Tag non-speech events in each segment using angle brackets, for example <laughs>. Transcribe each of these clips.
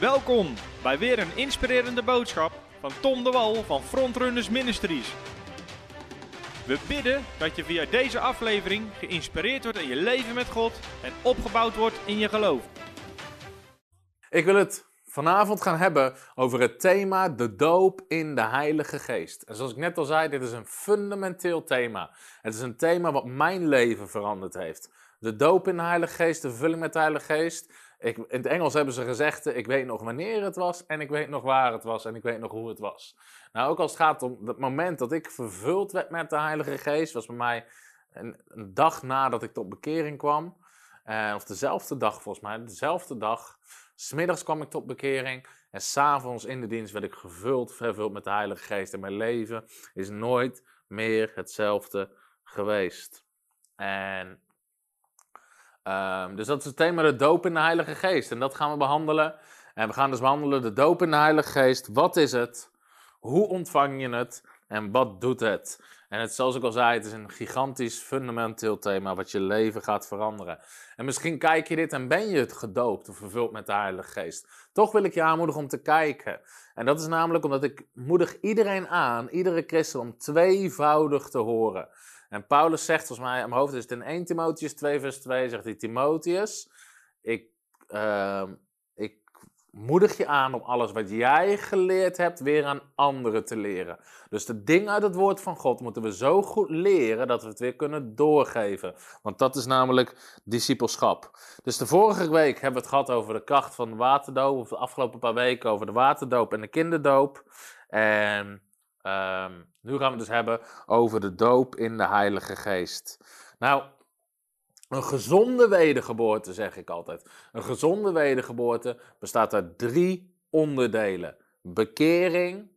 Welkom bij weer een inspirerende boodschap van Tom de Wal van Frontrunners Ministries. We bidden dat je via deze aflevering geïnspireerd wordt in je leven met God en opgebouwd wordt in je geloof. Ik wil het vanavond gaan hebben over het thema de doop in de Heilige Geest. En zoals ik net al zei, dit is een fundamenteel thema. Het is een thema wat mijn leven veranderd heeft. De doop in de Heilige Geest, de vervulling met de Heilige Geest. Ik, in het Engels hebben ze gezegd, ik weet nog wanneer het was en ik weet nog waar het was en ik weet nog hoe het was. Nou, ook als het gaat om het moment dat ik vervuld werd met de Heilige Geest, was bij mij een, een dag nadat ik tot bekering kwam. Uh, of dezelfde dag volgens mij, dezelfde dag. Smiddags kwam ik tot bekering en s'avonds in de dienst werd ik gevuld, vervuld met de Heilige Geest. En mijn leven is nooit meer hetzelfde geweest. En um, dus dat is het thema de doop in de Heilige Geest. En dat gaan we behandelen. En we gaan dus behandelen de doop in de Heilige Geest. Wat is het? Hoe ontvang je het? En wat doet het? En het, zoals ik al zei, het is een gigantisch fundamenteel thema wat je leven gaat veranderen. En misschien kijk je dit en ben je het gedoopt of vervuld met de Heilige Geest. Toch wil ik je aanmoedigen om te kijken. En dat is namelijk omdat ik moedig iedereen aan, iedere christen, om tweevoudig te horen. En Paulus zegt, volgens mij, aan mijn hoofd is het in 1 Timotheus 2 vers 2, zegt hij, Timotheus, ik, uh, ik moedig je aan om alles wat jij geleerd hebt weer aan anderen te leren. Dus de dingen uit het woord van God moeten we zo goed leren dat we het weer kunnen doorgeven. Want dat is namelijk discipelschap. Dus de vorige week hebben we het gehad over de kracht van de waterdoop. Of de afgelopen paar weken over de waterdoop en de kinderdoop. En um, nu gaan we het dus hebben over de doop in de Heilige Geest. Nou, een gezonde wedergeboorte, zeg ik altijd. Een gezonde wedergeboorte bestaat uit drie onderdelen: bekering,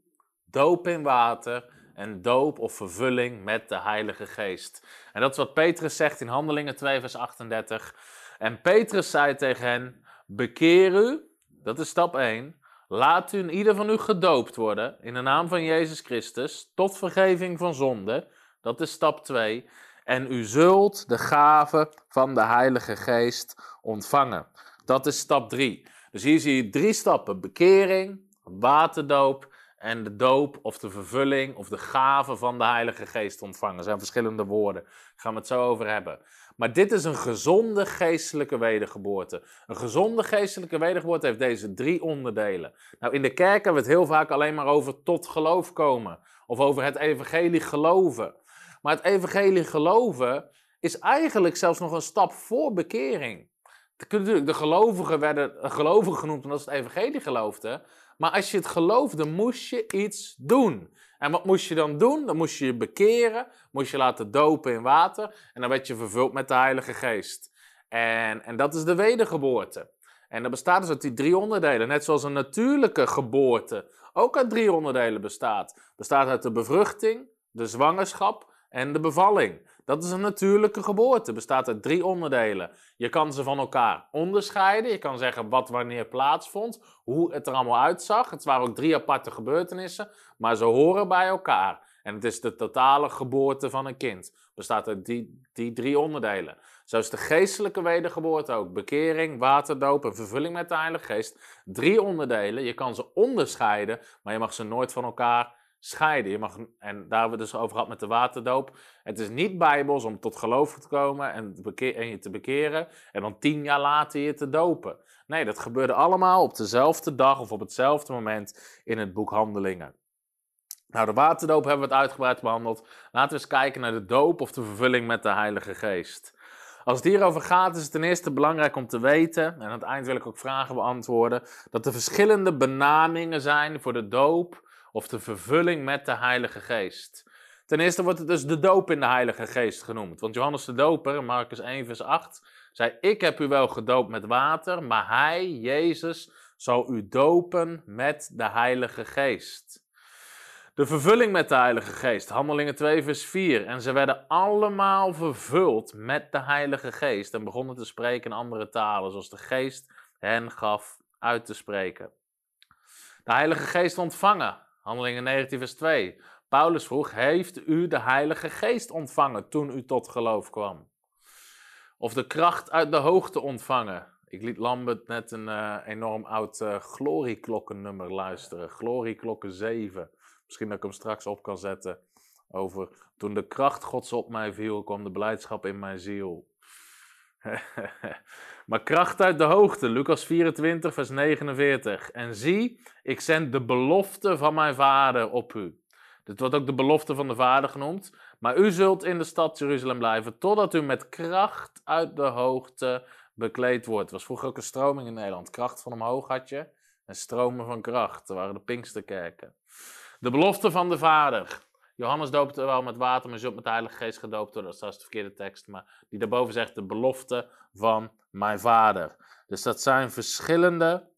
doop in water en doop of vervulling met de Heilige Geest. En dat is wat Petrus zegt in Handelingen 2, vers 38. En Petrus zei tegen hen: Bekeer u, dat is stap 1. Laat u in ieder van u gedoopt worden in de naam van Jezus Christus tot vergeving van zonde. Dat is stap 2 en u zult de gave van de Heilige Geest ontvangen. Dat is stap 3. Dus hier zie je drie stappen: bekering, waterdoop en de doop of de vervulling of de gave van de Heilige Geest ontvangen. Dat zijn verschillende woorden. Daar gaan we het zo over hebben. Maar dit is een gezonde geestelijke wedergeboorte. Een gezonde geestelijke wedergeboorte heeft deze drie onderdelen. Nou, in de kerk hebben we het heel vaak alleen maar over tot geloof komen. Of over het evangelie geloven. Maar het evangelie geloven is eigenlijk zelfs nog een stap voor bekering. De gelovigen werden gelovigen genoemd omdat ze het evangelie geloofden. Maar als je het geloofde, moest je iets doen. En wat moest je dan doen? Dan moest je je bekeren, moest je laten dopen in water en dan werd je vervuld met de Heilige Geest. En, en dat is de wedergeboorte. En dat bestaat dus uit die drie onderdelen. Net zoals een natuurlijke geboorte ook uit drie onderdelen bestaat. Bestaat uit de bevruchting, de zwangerschap en de bevalling. Dat is een natuurlijke geboorte, bestaat uit drie onderdelen. Je kan ze van elkaar onderscheiden. Je kan zeggen wat wanneer plaatsvond, hoe het er allemaal uitzag. Het waren ook drie aparte gebeurtenissen, maar ze horen bij elkaar. En het is de totale geboorte van een kind. Bestaat uit die, die drie onderdelen. Zo is de geestelijke wedergeboorte ook. Bekering, waterdoop en vervulling met de Heilige Geest. Drie onderdelen. Je kan ze onderscheiden, maar je mag ze nooit van elkaar scheiden. Je mag, en daar hebben we het dus over gehad met de waterdoop. Het is niet bijbels om tot geloof te komen en, en je te bekeren en dan tien jaar later je te dopen. Nee, dat gebeurde allemaal op dezelfde dag of op hetzelfde moment in het boek Handelingen. Nou, de waterdoop hebben we het uitgebreid behandeld. Laten we eens kijken naar de doop of de vervulling met de Heilige Geest. Als het hierover gaat, is het ten eerste belangrijk om te weten, en aan het eind wil ik ook vragen beantwoorden, dat er verschillende benamingen zijn voor de doop of de vervulling met de Heilige Geest. Ten eerste wordt het dus de doop in de Heilige Geest genoemd. Want Johannes de Doper, Marcus 1, vers 8, zei: Ik heb u wel gedoopt met water, maar hij, Jezus, zal u dopen met de Heilige Geest. De vervulling met de Heilige Geest, Handelingen 2, vers 4. En ze werden allemaal vervuld met de Heilige Geest en begonnen te spreken in andere talen, zoals de Geest hen gaf uit te spreken. De Heilige Geest ontvangen, Handelingen 19, vers 2. Paulus vroeg: Heeft u de Heilige Geest ontvangen toen u tot geloof kwam? Of de kracht uit de hoogte ontvangen Ik liet Lambert net een eh, enorm oud uh, glorieklokkennummer luisteren. Glorieklokken 7. Misschien dat ik hem straks op kan zetten. Over toen de kracht Gods op mij viel, kwam de blijdschap in mijn ziel. <laughs> maar kracht uit de hoogte, Lucas 24, vers 49. En zie, ik zend de belofte van mijn vader op u. Dit wordt ook de belofte van de vader genoemd. Maar u zult in de stad Jeruzalem blijven, totdat u met kracht uit de hoogte bekleed wordt. Het was vroeger ook een stroming in Nederland. Kracht van omhoog had je en stromen van kracht. Dat waren de Pinksterkerken. De belofte van de vader. Johannes doopte wel met water, maar zult met de Heilige Geest gedoopt worden. Dat is de verkeerde tekst, maar die daarboven zegt de belofte van mijn vader. Dus dat zijn verschillende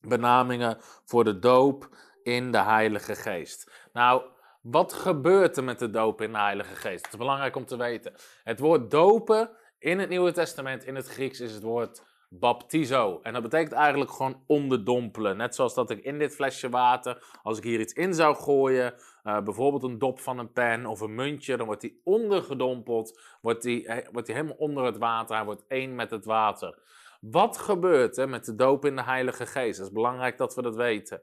benamingen voor de doop in de Heilige Geest. Nou, wat gebeurt er met de doop in de Heilige Geest? Het is belangrijk om te weten. Het woord dopen in het Nieuwe Testament, in het Grieks, is het woord baptizo. En dat betekent eigenlijk gewoon onderdompelen. Net zoals dat ik in dit flesje water, als ik hier iets in zou gooien, uh, bijvoorbeeld een dop van een pen of een muntje, dan wordt die ondergedompeld, wordt die, eh, wordt die helemaal onder het water, hij wordt één met het water. Wat gebeurt er met de doop in de Heilige Geest? Het is belangrijk dat we dat weten.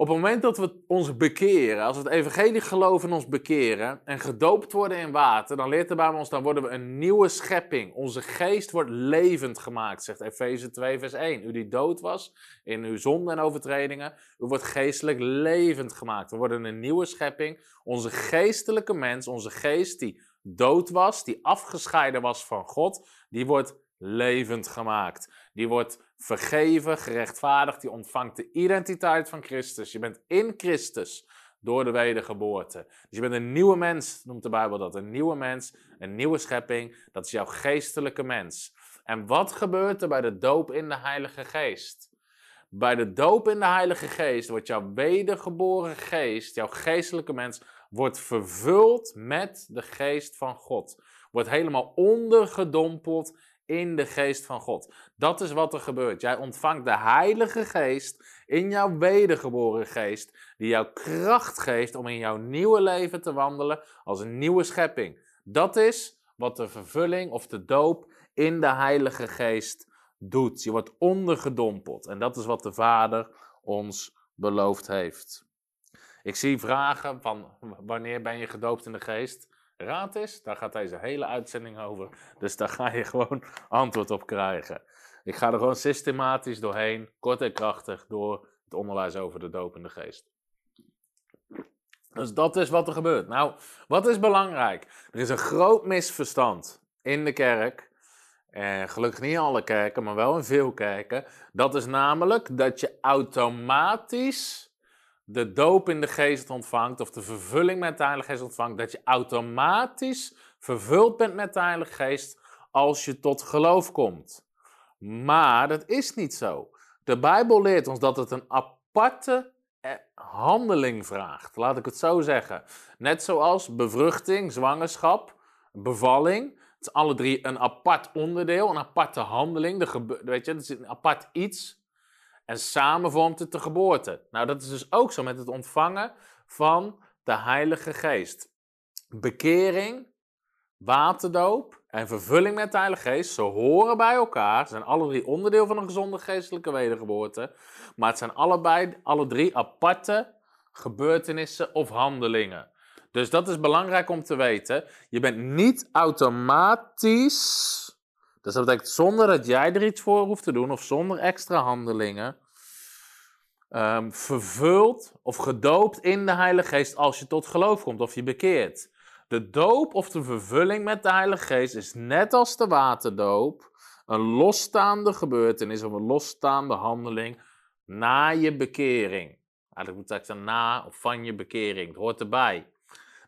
Op het moment dat we ons bekeren, als we het evangelie geloven en ons bekeren en gedoopt worden in water, dan leert de Bijbel ons, dan worden we een nieuwe schepping. Onze geest wordt levend gemaakt, zegt Efeze 2 vers 1. U die dood was in uw zonden en overtredingen, u wordt geestelijk levend gemaakt. We worden een nieuwe schepping. Onze geestelijke mens, onze geest die dood was, die afgescheiden was van God, die wordt levend gemaakt. Die wordt vergeven, gerechtvaardigd, die ontvangt de identiteit van Christus. Je bent in Christus door de wedergeboorte. Dus je bent een nieuwe mens, noemt de Bijbel dat. Een nieuwe mens, een nieuwe schepping. Dat is jouw geestelijke mens. En wat gebeurt er bij de doop in de Heilige Geest? Bij de doop in de Heilige Geest wordt jouw wedergeboren geest, jouw geestelijke mens, wordt vervuld met de geest van God. Wordt helemaal ondergedompeld in de geest van God. Dat is wat er gebeurt. Jij ontvangt de Heilige Geest in jouw wedergeboren geest, die jou kracht geeft om in jouw nieuwe leven te wandelen als een nieuwe schepping. Dat is wat de vervulling of de doop in de Heilige Geest doet. Je wordt ondergedompeld en dat is wat de Vader ons beloofd heeft. Ik zie vragen van wanneer ben je gedoopt in de geest? Raad is, daar gaat deze hele uitzending over. Dus daar ga je gewoon antwoord op krijgen. Ik ga er gewoon systematisch doorheen, kort en krachtig, door het onderwijs over de dopende geest. Dus dat is wat er gebeurt. Nou, wat is belangrijk? Er is een groot misverstand in de kerk. En gelukkig niet in alle kerken, maar wel in veel kerken. Dat is namelijk dat je automatisch de doop in de geest ontvangt, of de vervulling met de Heilige Geest ontvangt, dat je automatisch vervuld bent met de Heilige Geest als je tot geloof komt. Maar dat is niet zo. De Bijbel leert ons dat het een aparte eh, handeling vraagt. Laat ik het zo zeggen. Net zoals bevruchting, zwangerschap, bevalling. Het is alle drie een apart onderdeel, een aparte handeling. De weet je, het is een apart iets. En samen vormt het de geboorte. Nou, dat is dus ook zo met het ontvangen van de Heilige Geest. Bekering, waterdoop en vervulling met de Heilige Geest, ze horen bij elkaar. Ze zijn alle drie onderdeel van een gezonde geestelijke wedergeboorte. Maar het zijn allebei, alle drie aparte gebeurtenissen of handelingen. Dus dat is belangrijk om te weten. Je bent niet automatisch dus dat betekent zonder dat jij er iets voor hoeft te doen of zonder extra handelingen, um, vervuld of gedoopt in de Heilige Geest als je tot geloof komt of je bekeert. De doop of de vervulling met de Heilige Geest is net als de waterdoop een losstaande gebeurtenis of een losstaande handeling na je bekering. Eigenlijk moet ik zeggen na of van je bekering. Het hoort erbij.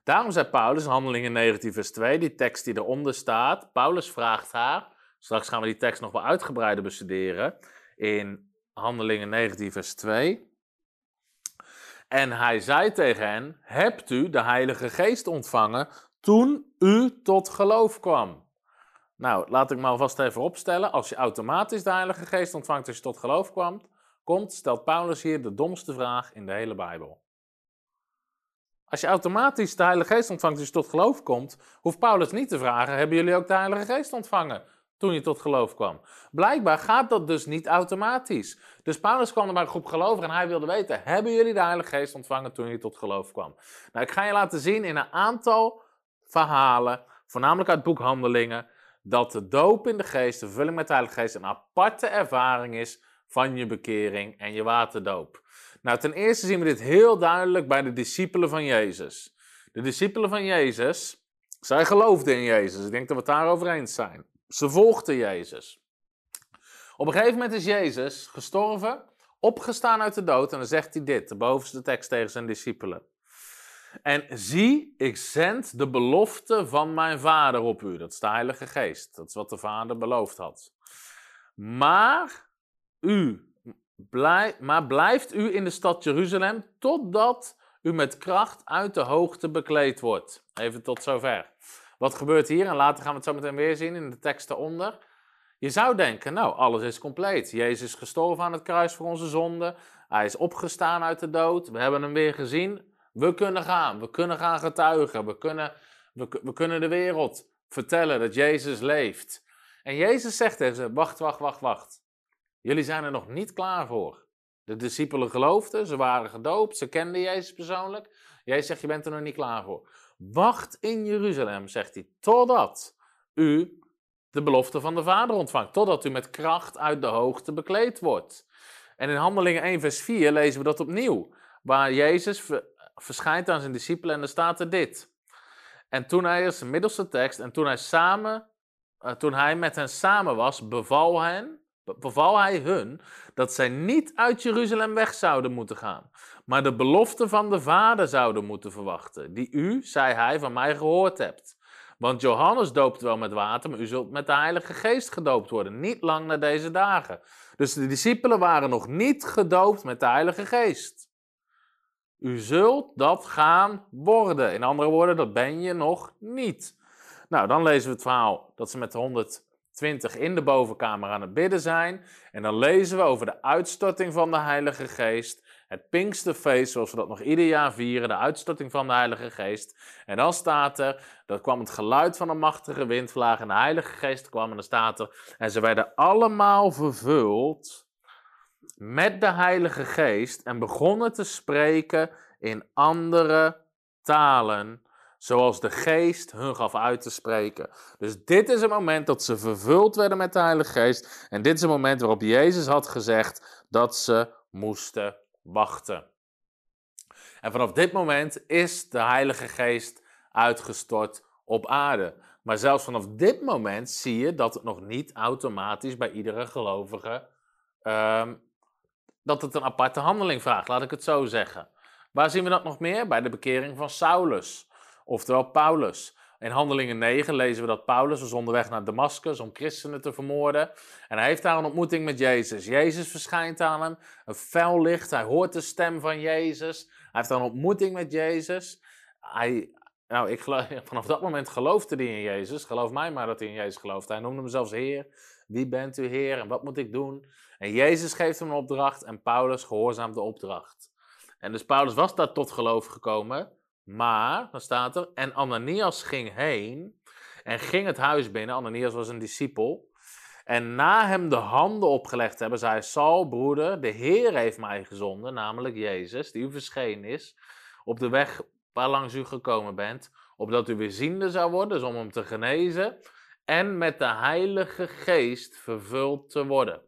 Daarom zei Paulus in Handelingen 19 vers 2, die tekst die eronder staat. Paulus vraagt haar, Straks gaan we die tekst nog wel uitgebreider bestuderen in Handelingen 19, vers 2. En hij zei tegen hen: Hebt u de Heilige Geest ontvangen toen u tot geloof kwam? Nou, laat ik me alvast even opstellen. Als je automatisch de Heilige Geest ontvangt als je tot geloof kwam, komt, stelt Paulus hier de domste vraag in de hele Bijbel. Als je automatisch de Heilige Geest ontvangt als je tot geloof komt, hoeft Paulus niet te vragen: Hebben jullie ook de Heilige Geest ontvangen? Toen je tot geloof kwam. Blijkbaar gaat dat dus niet automatisch. Dus Paulus kwam er bij een groep gelovigen en hij wilde weten: hebben jullie de Heilige Geest ontvangen toen je tot geloof kwam? Nou, ik ga je laten zien in een aantal verhalen, voornamelijk uit boekhandelingen, dat de doop in de geest, de vulling met de Heilige Geest, een aparte ervaring is van je bekering en je waterdoop. Nou, ten eerste zien we dit heel duidelijk bij de discipelen van Jezus. De discipelen van Jezus, zij geloofden in Jezus. Ik denk dat we het daarover eens zijn. Ze volgden Jezus. Op een gegeven moment is Jezus gestorven, opgestaan uit de dood en dan zegt hij dit, de bovenste tekst tegen zijn discipelen. En zie, ik zend de belofte van mijn vader op u. Dat is de Heilige Geest. Dat is wat de vader beloofd had. Maar u, blij, maar blijft u in de stad Jeruzalem totdat u met kracht uit de hoogte bekleed wordt. Even tot zover. Wat gebeurt hier? En later gaan we het zo meteen weer zien in de tekst eronder. Je zou denken, nou, alles is compleet. Jezus is gestorven aan het kruis voor onze zonden. Hij is opgestaan uit de dood. We hebben hem weer gezien. We kunnen gaan. We kunnen gaan getuigen. We kunnen, we, we kunnen de wereld vertellen dat Jezus leeft. En Jezus zegt tegen ze: Wacht, wacht, wacht, wacht. Jullie zijn er nog niet klaar voor. De discipelen geloofden, ze waren gedoopt, ze kenden Jezus persoonlijk. Jezus zegt: Je bent er nog niet klaar voor. Wacht in Jeruzalem, zegt hij, totdat u de belofte van de Vader ontvangt. Totdat u met kracht uit de hoogte bekleed wordt. En in Handelingen 1, vers 4 lezen we dat opnieuw. Waar Jezus verschijnt aan zijn discipelen en er staat er dit. En toen hij, is de middelste tekst, en toen hij samen, uh, toen hij met hen samen was, beval, hen, beval hij hun dat zij niet uit Jeruzalem weg zouden moeten gaan, maar de belofte van de Vader zouden moeten verwachten, die u, zei hij, van mij gehoord hebt. Want Johannes doopt wel met water, maar u zult met de Heilige Geest gedoopt worden, niet lang na deze dagen. Dus de discipelen waren nog niet gedoopt met de Heilige Geest. U zult dat gaan worden. In andere woorden, dat ben je nog niet. Nou, dan lezen we het verhaal dat ze met de 120 in de bovenkamer aan het bidden zijn. En dan lezen we over de uitstorting van de Heilige Geest. Het Pinksterfeest, zoals we dat nog ieder jaar vieren, de uitstorting van de Heilige Geest. En dan staat er, dat kwam het geluid van een machtige windvlaag en de Heilige Geest kwam en dan staat er, en ze werden allemaal vervuld met de Heilige Geest en begonnen te spreken in andere talen, zoals de Geest hun gaf uit te spreken. Dus dit is het moment dat ze vervuld werden met de Heilige Geest en dit is het moment waarop Jezus had gezegd dat ze moesten wachten. En vanaf dit moment is de Heilige Geest uitgestort op aarde. Maar zelfs vanaf dit moment zie je dat het nog niet automatisch bij iedere gelovige um, dat het een aparte handeling vraagt, laat ik het zo zeggen. Waar zien we dat nog meer? Bij de bekering van Saulus, oftewel Paulus. In Handelingen 9 lezen we dat Paulus was onderweg naar Damascus om christenen te vermoorden. En hij heeft daar een ontmoeting met Jezus. Jezus verschijnt aan hem, een fel licht, hij hoort de stem van Jezus. Hij heeft daar een ontmoeting met Jezus. Hij, nou, ik <laughs> vanaf dat moment geloofde hij in Jezus. Geloof mij maar dat hij in Jezus geloofde. Hij noemde hem zelfs Heer. Wie bent u, Heer, en wat moet ik doen? En Jezus geeft hem een opdracht en Paulus gehoorzaamt de opdracht. En dus Paulus was daar tot geloof gekomen, maar, dan staat er, en Ananias ging heen en ging het huis binnen. Ananias was een discipel. En na hem de handen opgelegd hebben, zei Saul, broeder, de Heer heeft mij gezonden, namelijk Jezus, die u verschenen is, op de weg waar langs u gekomen bent, opdat u weer ziende zou worden, dus om hem te genezen, en met de Heilige Geest vervuld te worden.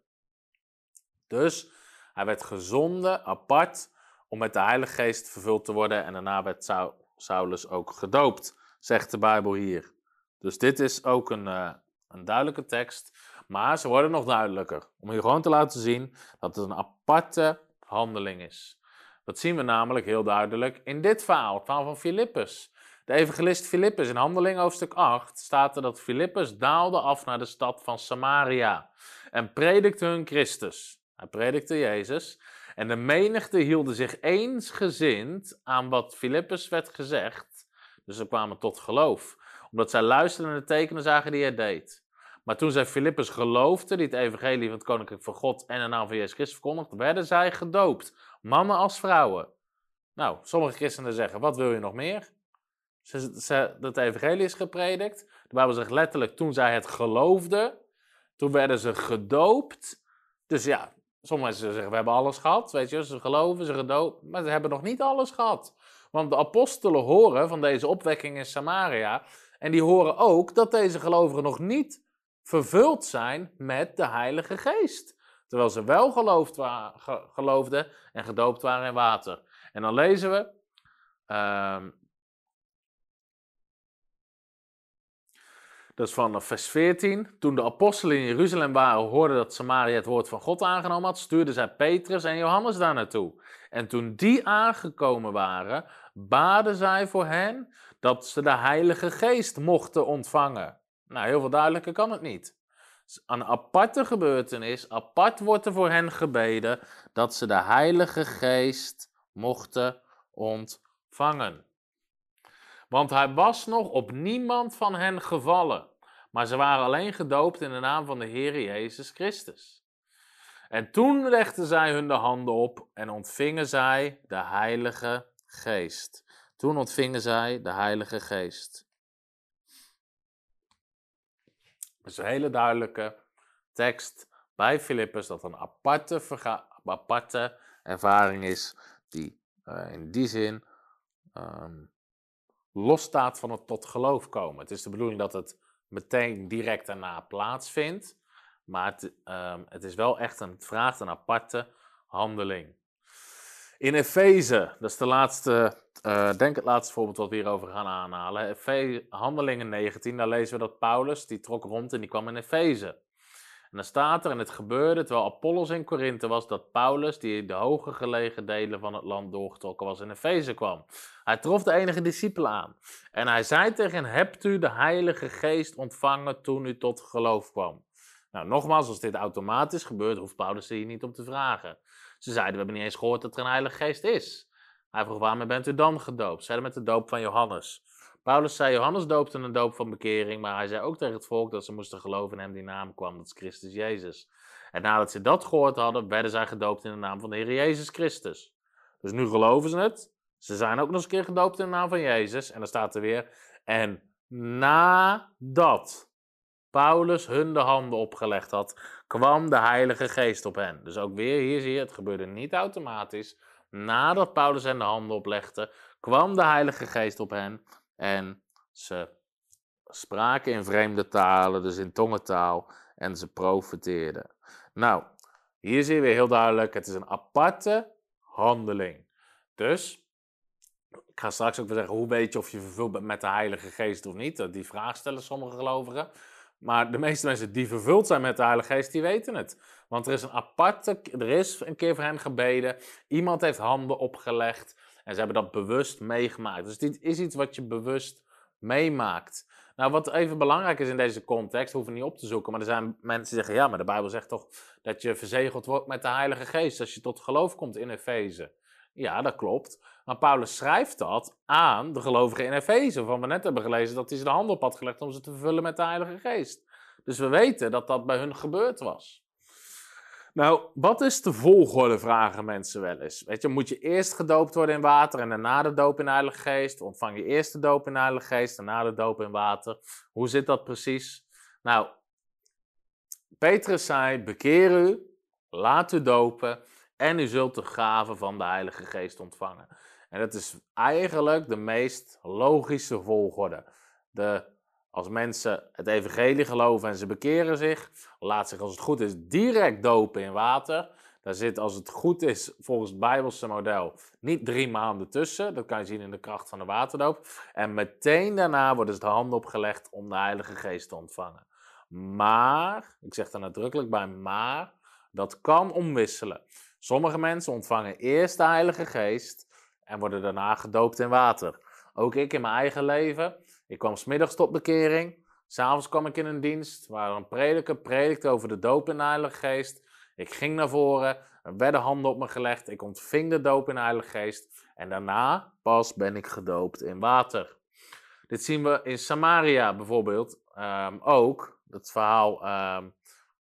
Dus hij werd gezonden apart om met de Heilige Geest vervuld te worden en daarna werd Saulus ook gedoopt, zegt de Bijbel hier. Dus dit is ook een, uh, een duidelijke tekst, maar ze worden nog duidelijker. Om hier gewoon te laten zien dat het een aparte handeling is. Dat zien we namelijk heel duidelijk in dit verhaal, het verhaal van Filippus. De evangelist Filippus in Handeling hoofdstuk 8 staat er dat Filippus daalde af naar de stad van Samaria en predikte hun Christus. Hij predikte Jezus. En de menigte hielden zich eensgezind aan wat Filippus werd gezegd. Dus ze kwamen tot geloof. Omdat zij luisterden naar de tekenen zagen die hij deed. Maar toen zij Filippus geloofden, die het evangelie van het koninkrijk van God en de naam van Jezus Christus verkondigden, werden zij gedoopt. Mannen als vrouwen. Nou, sommige christenen zeggen, wat wil je nog meer? Ze, ze, dat evangelie is gepredikt. De Bijbel zegt letterlijk, toen zij het geloofden, Toen werden ze gedoopt. Dus ja, sommige mensen zeggen, we hebben alles gehad. Weet je, ze geloven, ze gedoopt. Maar ze hebben nog niet alles gehad. Want de apostelen horen van deze opwekking in Samaria. En die horen ook dat deze gelovigen nog niet vervuld zijn met de Heilige Geest. Terwijl ze wel geloofd wa- ge- geloofden en gedoopt waren in water. En dan lezen we. ehm, dat is van vers 14. Toen de apostelen in Jeruzalem waren, hoorden dat Samaria het woord van God aangenomen had, stuurden zij Petrus en Johannes daar naartoe. En toen die aangekomen waren, baden zij voor hen dat ze de Heilige Geest mochten ontvangen. Nou, heel veel duidelijker kan het niet. Een aparte gebeurtenis, apart wordt er voor hen gebeden dat ze de Heilige Geest mochten ontvangen. Want hij was nog op niemand van hen gevallen, maar ze waren alleen gedoopt in de naam van de Heer Jezus Christus. En toen legden zij hun de handen op en ontvingen zij de Heilige Geest. Toen ontvingen zij de Heilige Geest. Is een hele duidelijke tekst bij Filippus dat een aparte, aparte ervaring is die eh, in die zin ehm, losstaat van het tot geloof komen. Het is de bedoeling dat het meteen direct daarna plaatsvindt, maar het, ehm, het is wel echt een, het vraagt een aparte handeling. In Efeze, dat is de laatste, eh, denk het laatste voorbeeld wat we hierover gaan aanhalen. Handelingen 19, daar lezen we dat Paulus, die trok rond en die kwam in Efeze. En dan staat er, en het gebeurde terwijl Apollos in Korinthe was, dat Paulus, die de hoger gelegen delen van het land doorgetrokken was, in Efeze kwam. Hij trof de enige discipelen aan. En hij zei tegen hen, hebt u de Heilige Geest ontvangen toen u tot geloof kwam? Nou, nogmaals, als dit automatisch gebeurt, hoeft Paulus er hier niet om te vragen. Ze zeiden, we hebben niet eens gehoord dat er een Heilige Geest is. Hij vroeg, waarmee bent u dan gedoopt? Zeiden met de doop van Johannes. Paulus zei, Johannes doopte een doop van bekering, maar hij zei ook tegen het volk dat ze moesten geloven in hem die naam kwam, dat is Christus Jezus. En nadat ze dat gehoord hadden, werden zij gedoopt in de naam van de Heer Jezus Christus. Dus nu geloven ze het. Ze zijn ook nog eens een keer gedoopt in de naam van Jezus. En dan staat er weer, en nadat Paulus hun de handen opgelegd had, kwam de Heilige Geest op hen. Dus ook weer, hier zie je, het gebeurde niet automatisch. Nadat Paulus hen de handen oplegde, kwam de Heilige Geest op hen en ze spraken in vreemde talen, dus in tongentaal, en ze profeteerden. Nou, hier zie je weer heel duidelijk, het is een aparte handeling. Dus, ik ga straks ook weer zeggen, hoe weet je of je vervuld bent met de Heilige Geest of niet? Die vraag stellen sommige gelovigen. Maar de meeste mensen die vervuld zijn met de Heilige Geest, die weten het. Want er is een aparte, er is een keer voor hen gebeden. Iemand heeft handen opgelegd en ze hebben dat bewust meegemaakt. Dus dit is iets wat je bewust meemaakt. Nou, wat even belangrijk is in deze context, hoeven we niet op te zoeken. Maar er zijn mensen die zeggen, ja, maar de Bijbel zegt toch dat je verzegeld wordt met de Heilige Geest als je tot geloof komt in Efeze. Ja, dat klopt. Maar Paulus schrijft dat aan de gelovigen in Efeze, waarvan we net hebben gelezen dat hij ze de hand op had gelegd om ze te vervullen met de Heilige Geest. Dus we weten dat dat bij hun gebeurd was. Nou, wat is de volgorde, vragen mensen wel eens. Weet je, moet je eerst gedoopt worden in water en daarna de doop in Heilige Geest? Ontvang je eerst de doop in Heilige Geest en daarna de doop in water? Hoe zit dat precies? Nou, Petrus zei, bekeer u, laat u dopen en u zult de gave van de Heilige Geest ontvangen. En dat is eigenlijk de meest logische volgorde. De, als mensen het evangelie geloven en ze bekeren zich, laat zich als het goed is direct dopen in water. Daar zit, als het goed is, volgens het Bijbelse model, niet drie maanden tussen. Dat kan je zien in de kracht van de waterdoop. En meteen daarna worden ze de handen opgelegd om de Heilige Geest te ontvangen. Maar, ik zeg er nadrukkelijk bij maar, dat kan omwisselen. Sommige mensen ontvangen eerst de Heilige Geest en worden daarna gedoopt in water. Ook ik in mijn eigen leven. Ik kwam smiddags tot bekering. S'avonds kwam ik in een dienst waar een prediker predikte over de doop in de Heilige Geest. Ik ging naar voren, er werden handen op me gelegd. Ik ontving de doop in de Heilige Geest. En daarna pas ben ik gedoopt in water. Dit zien we in Samaria bijvoorbeeld ehm, ook. Het verhaal ehm,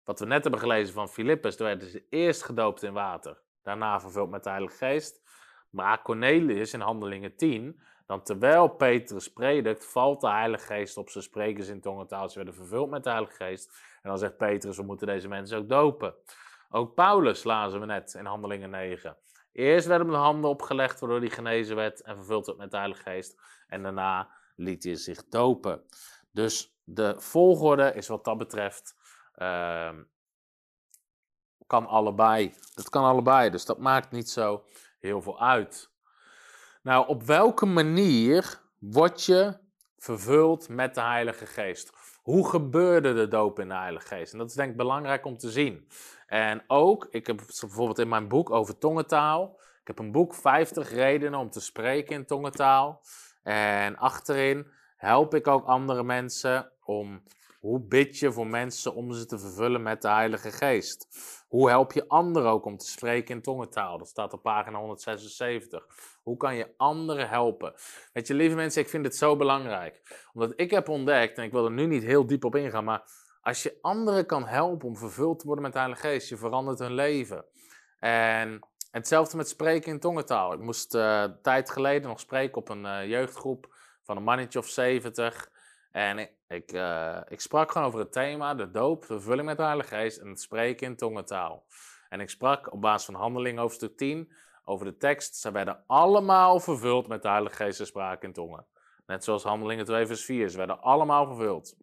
wat we net hebben gelezen van Filippus. Toen werden ze eerst gedoopt in water. Daarna vervuld met de Heilige Geest. Maar Cornelius in Handelingen 10, dan terwijl Petrus predikt, valt de Heilige Geest op. Ze spreken ze in tongentaal, ze werden vervuld met de Heilige Geest. En dan zegt Petrus, we moeten deze mensen ook dopen. Ook Paulus lazen we net in Handelingen 9. Eerst werden hem de handen opgelegd, waardoor hij genezen werd en vervuld werd met de Heilige Geest. En daarna liet hij zich dopen. Dus de volgorde is wat dat betreft, ehm, kan allebei. Dat kan allebei, dus dat maakt niet zo heel veel uit. Nou, op welke manier word je vervuld met de Heilige Geest? Hoe gebeurde de doop in de Heilige Geest? En dat is denk ik belangrijk om te zien. En ook, ik heb bijvoorbeeld in mijn boek over tongentaal. Ik heb een boek 50 redenen om te spreken in tongentaal. En achterin help ik ook andere mensen om hoe bid je voor mensen om ze te vervullen met de Heilige Geest? Hoe help je anderen ook om te spreken in tongentaal? Dat staat op pagina 176. Hoe kan je anderen helpen? Weet je, lieve mensen, ik vind het zo belangrijk. Omdat ik heb ontdekt, en ik wil er nu niet heel diep op ingaan, maar als je anderen kan helpen om vervuld te worden met de Heilige Geest, je verandert hun leven. En hetzelfde met spreken in tongentaal. Ik moest uh, tijd geleden nog spreken op een uh, jeugdgroep van een mannetje of 70. En ik, uh, ik, sprak gewoon over het thema, de doop, de vervulling met de Heilige Geest en het spreken in tongentaal. En ik sprak op basis van Handeling hoofdstuk 10 over de tekst. Ze werden allemaal vervuld met de Heilige Geest en spraken in tongen. Net zoals Handelingen 2 vers 4, ze werden allemaal vervuld.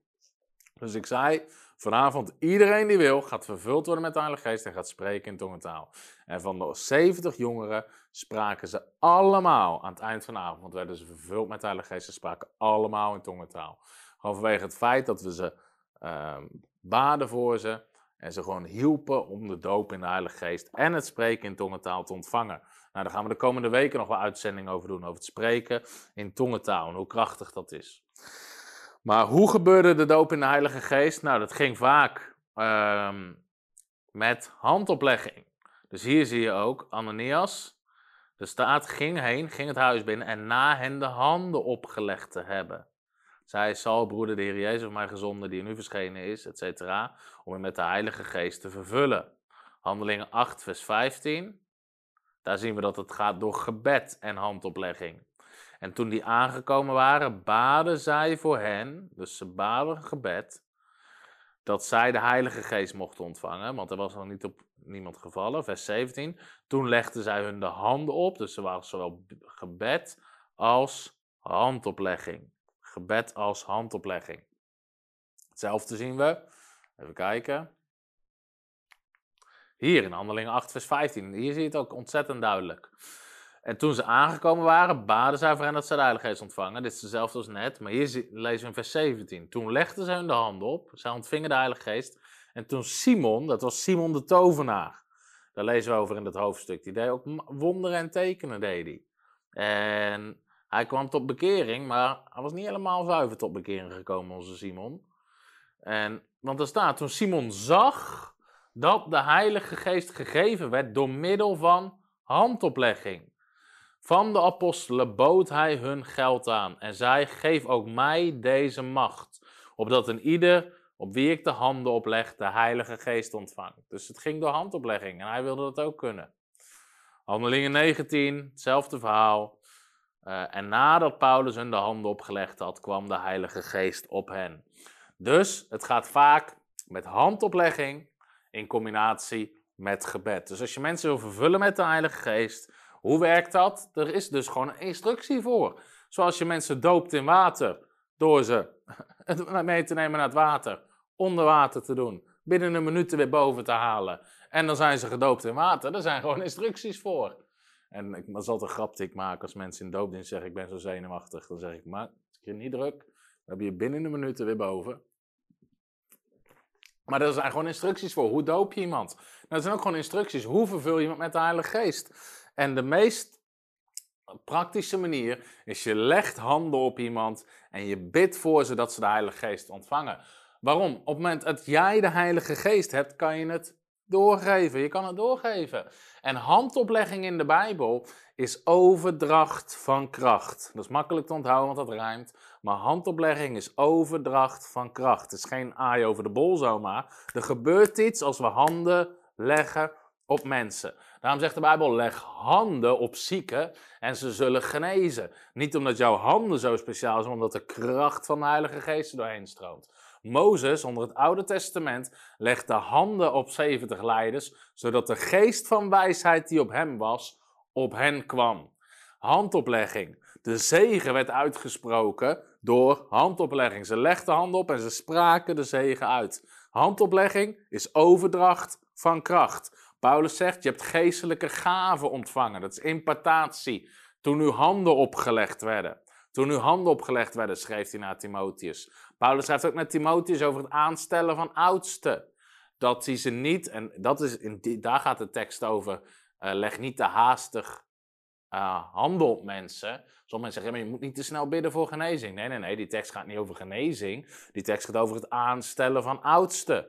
Dus ik zei, vanavond iedereen die wil, gaat vervuld worden met de Heilige Geest en gaat spreken in tongentaal. En van de 70 jongeren spraken ze allemaal aan het eind van de avond, werden ze vervuld met de Heilige Geest en spraken allemaal in tongentaal. Gewoon vanwege het feit dat we ze uh, baden voor ze en ze gewoon hielpen om de doop in de Heilige Geest en het spreken in tongentaal te ontvangen. Nou, daar gaan we de komende weken nog wel uitzendingen over doen, over het spreken in tongentaal en hoe krachtig dat is. Maar hoe gebeurde de doop in de Heilige Geest? Nou, dat ging vaak um, met handoplegging. Dus hier zie je ook Ananias. De staat ging heen, ging het huis binnen en na hen de handen opgelegd te hebben. Zij zal, broeder, de Heer Jezus, mij gezonde, die nu verschenen is, et cetera, om hem met de Heilige Geest te vervullen. Handelingen 8, vers 15. Daar zien we dat het gaat door gebed en handoplegging. En toen die aangekomen waren, baden zij voor hen, dus ze baden gebed, dat zij de Heilige Geest mochten ontvangen, want er was nog niet op niemand gevallen. Vers 17. Toen legden zij hun de handen op, dus er was zowel gebed als handoplegging. Gebed als handoplegging. Hetzelfde zien we. Even kijken. Hier in Handelingen 8, vers 15. Hier zie je het ook ontzettend duidelijk. En toen ze aangekomen waren, baden zij voor hen dat ze de Heilige Geest ontvangen. Dit is hetzelfde als net, maar hier lezen we in vers 17. Toen legden ze hun de handen op, zij ontvingen de Heilige Geest. En toen Simon, dat was Simon de tovenaar, daar lezen we over in dat hoofdstuk, die deed ook wonderen en tekenen, deed hij. En hij kwam tot bekering, maar hij was niet helemaal zuiver tot bekering gekomen, onze Simon. En, want er staat, toen Simon zag dat de Heilige Geest gegeven werd door middel van handoplegging. Van de apostelen bood hij hun geld aan en zei: Geef ook mij deze macht, opdat een ieder op wie ik de handen opleg, de Heilige Geest ontvangt. Dus het ging door handoplegging en hij wilde dat ook kunnen. Handelingen 19, hetzelfde verhaal. Uh, en nadat Paulus hun de handen opgelegd had, kwam de Heilige Geest op hen. Dus het gaat vaak met handoplegging in combinatie met gebed. Dus als je mensen wil vervullen met de Heilige Geest, hoe werkt dat? Er is dus gewoon een instructie voor. Zoals je mensen doopt in water, door ze <laughs> mee te nemen naar het water, onder water te doen, binnen een minuut weer boven te halen. En dan zijn ze gedoopt in water. Er zijn gewoon instructies voor. En ik zal een grap ik maken als mensen in doopdienst zeggen: Ik ben zo zenuwachtig. Dan zeg ik: Maar je niet druk. We hebben je binnen een minuut weer boven. Maar er zijn gewoon instructies voor. Hoe doop je iemand? Nou, zijn ook gewoon instructies. Hoe vervul je iemand met de Heilige Geest? En de meest praktische manier is je legt handen op iemand en je bidt voor ze dat ze de Heilige Geest ontvangen. Waarom? Op het moment dat jij de Heilige Geest hebt, kan je het doorgeven. Je kan het doorgeven. En handoplegging in de Bijbel is overdracht van kracht. Dat is makkelijk te onthouden, want dat rijmt. Maar handoplegging is overdracht van kracht. Het is geen aai over de bol zomaar. Er gebeurt iets als we handen leggen op mensen. Daarom zegt de Bijbel: leg handen op zieken en ze zullen genezen. Niet omdat jouw handen zo speciaal zijn, maar omdat de kracht van de Heilige Geest doorheen stroomt. Mozes onder het Oude Testament legde handen op 70 leiders, zodat de geest van wijsheid die op hem was, op hen kwam. Handoplegging. De zegen werd uitgesproken door handoplegging. Ze legden handen op en ze spraken de zegen uit. Handoplegging is overdracht van kracht. Paulus zegt, je hebt geestelijke gaven ontvangen. Dat is impartatie. Toen uw handen opgelegd werden. Toen uw handen opgelegd werden, schreef hij naar Timotheus. Paulus schrijft ook naar Timotheus over het aanstellen van oudsten. Dat hij ze niet, en dat is in die, daar gaat de tekst over, uh, leg niet te haastig uh, handen op mensen. Sommige mensen zeggen, maar je moet niet te snel bidden voor genezing. Nee, nee, nee, die tekst gaat niet over genezing. Die tekst gaat over het aanstellen van oudsten.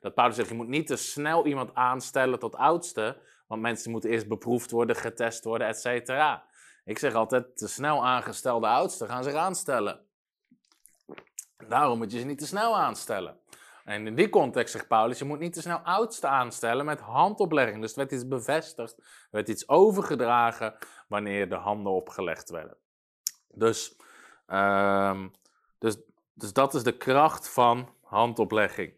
Dat Paulus zegt, je moet niet te snel iemand aanstellen tot oudste, want mensen moeten eerst beproefd worden, getest worden, et cetera. Ik zeg altijd, te snel aangestelde oudsten gaan zich aanstellen. Daarom moet je ze niet te snel aanstellen. En in die context zegt Paulus, je moet niet te snel oudsten aanstellen met handoplegging. Dus er werd iets bevestigd, er werd iets overgedragen wanneer de handen opgelegd werden. Dus, um, dus, dus dat is de kracht van handoplegging.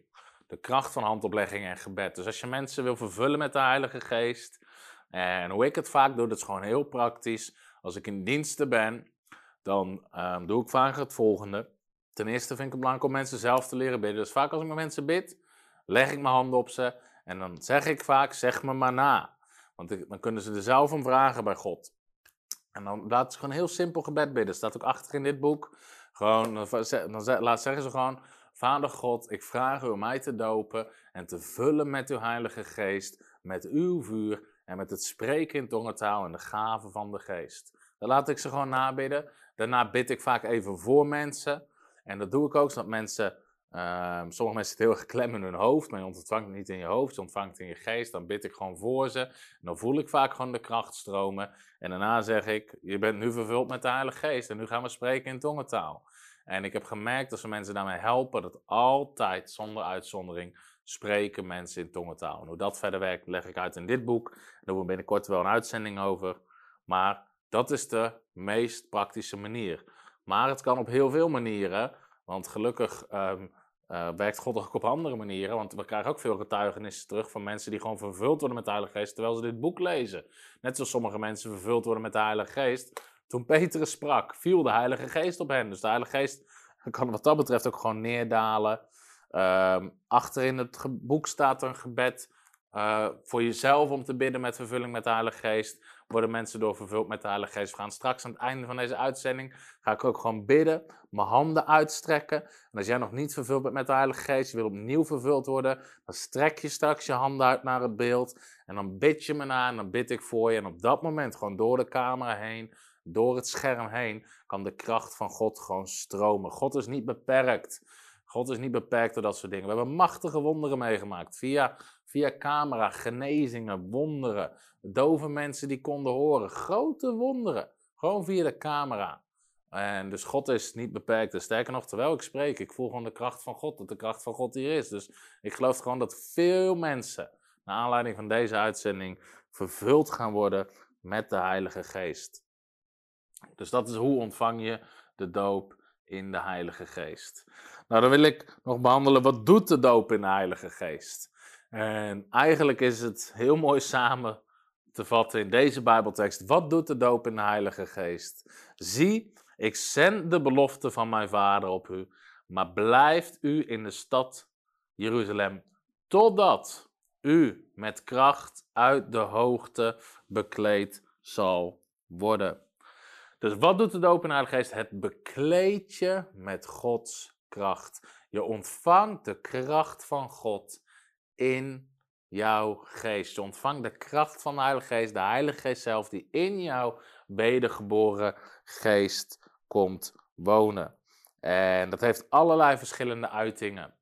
De kracht van handoplegging en gebed. Dus als je mensen wil vervullen met de Heilige Geest, en hoe ik het vaak doe, dat is gewoon heel praktisch. Als ik in diensten ben, dan um, doe ik vaak het volgende. Ten eerste vind ik het belangrijk om mensen zelf te leren bidden. Dus vaak als ik met mensen bid, leg ik mijn handen op ze en dan zeg ik vaak, zeg me maar na. Want dan kunnen ze er zelf om vragen bij God. En dan laat ze gewoon een heel simpel gebed bidden. staat ook achter in dit boek. Gewoon, dan laat zeggen ze gewoon, Vader God, ik vraag u om mij te dopen en te vullen met uw Heilige Geest, met uw vuur en met het spreken in tongentaal en de gaven van de Geest. Dan laat ik ze gewoon nabidden. Daarna bid ik vaak even voor mensen. En dat doe ik ook, zodat mensen, uh, sommige mensen zitten heel erg klem in hun hoofd, maar je ontvangt het niet in je hoofd, je ontvangt het in je geest. Dan bid ik gewoon voor ze. Dan voel ik vaak gewoon de kracht stromen. En daarna zeg ik, je bent nu vervuld met de Heilige Geest en nu gaan we spreken in tongentaal. En ik heb gemerkt dat ze mensen daarmee helpen, dat altijd, zonder uitzondering, spreken mensen in tongentaal. En hoe dat verder werkt, leg ik uit in dit boek. Daar doen we binnenkort wel een uitzending over. Maar dat is de meest praktische manier. Maar het kan op heel veel manieren. Want gelukkig um, uh, werkt God ook op andere manieren. Want we krijgen ook veel getuigenissen terug van mensen die gewoon vervuld worden met de Heilige Geest terwijl ze dit boek lezen. Net zoals sommige mensen vervuld worden met de Heilige Geest. Toen Petrus sprak, viel de Heilige Geest op hen. Dus de Heilige Geest <laughs> kan wat dat betreft ook gewoon neerdalen. Um, achter in het boek staat een gebed uh, voor jezelf om te bidden met vervulling met de Heilige Geest worden mensen door vervuld met de Heilige Geest. We gaan straks aan het einde van deze uitzending, ga ik ook gewoon bidden, mijn handen uitstrekken. En als jij nog niet vervuld bent met de Heilige Geest, je wil opnieuw vervuld worden, dan strek je straks je handen uit naar het beeld. En dan bid je me na en dan bid ik voor je. En op dat moment, gewoon door de camera heen, door het scherm heen, kan de kracht van God gewoon stromen. God is niet beperkt. God is niet beperkt door dat soort dingen. We hebben machtige wonderen meegemaakt. Via, via camera, genezingen, wonderen. Dove mensen die konden horen. Grote wonderen. Gewoon via de camera. En dus God is niet beperkt. En sterker nog, terwijl ik spreek, ik voel gewoon de kracht van God. Dat de kracht van God hier is. Dus ik geloof gewoon dat veel mensen, naar aanleiding van deze uitzending, vervuld gaan worden met de Heilige Geest. Dus dat is hoe ontvang je de doop in de Heilige Geest. Nou, dan wil ik nog behandelen, wat doet de doop in de Heilige Geest? En eigenlijk is het heel mooi samen te vatten in deze Bijbeltekst. Wat doet de doop in de Heilige Geest? Zie, ik zend de belofte van mijn Vader op u, maar blijft u in de stad Jeruzalem, totdat u met kracht uit de hoogte bekleed zal worden. Dus wat doet de doop in de Heilige Geest? Het bekleedt je met Gods kracht. Je ontvangt de kracht van God in jouw geest. Je ontvangt de kracht van de Heilige Geest, de Heilige Geest zelf, die in jouw wedergeboren geest komt wonen. En dat heeft allerlei verschillende uitingen.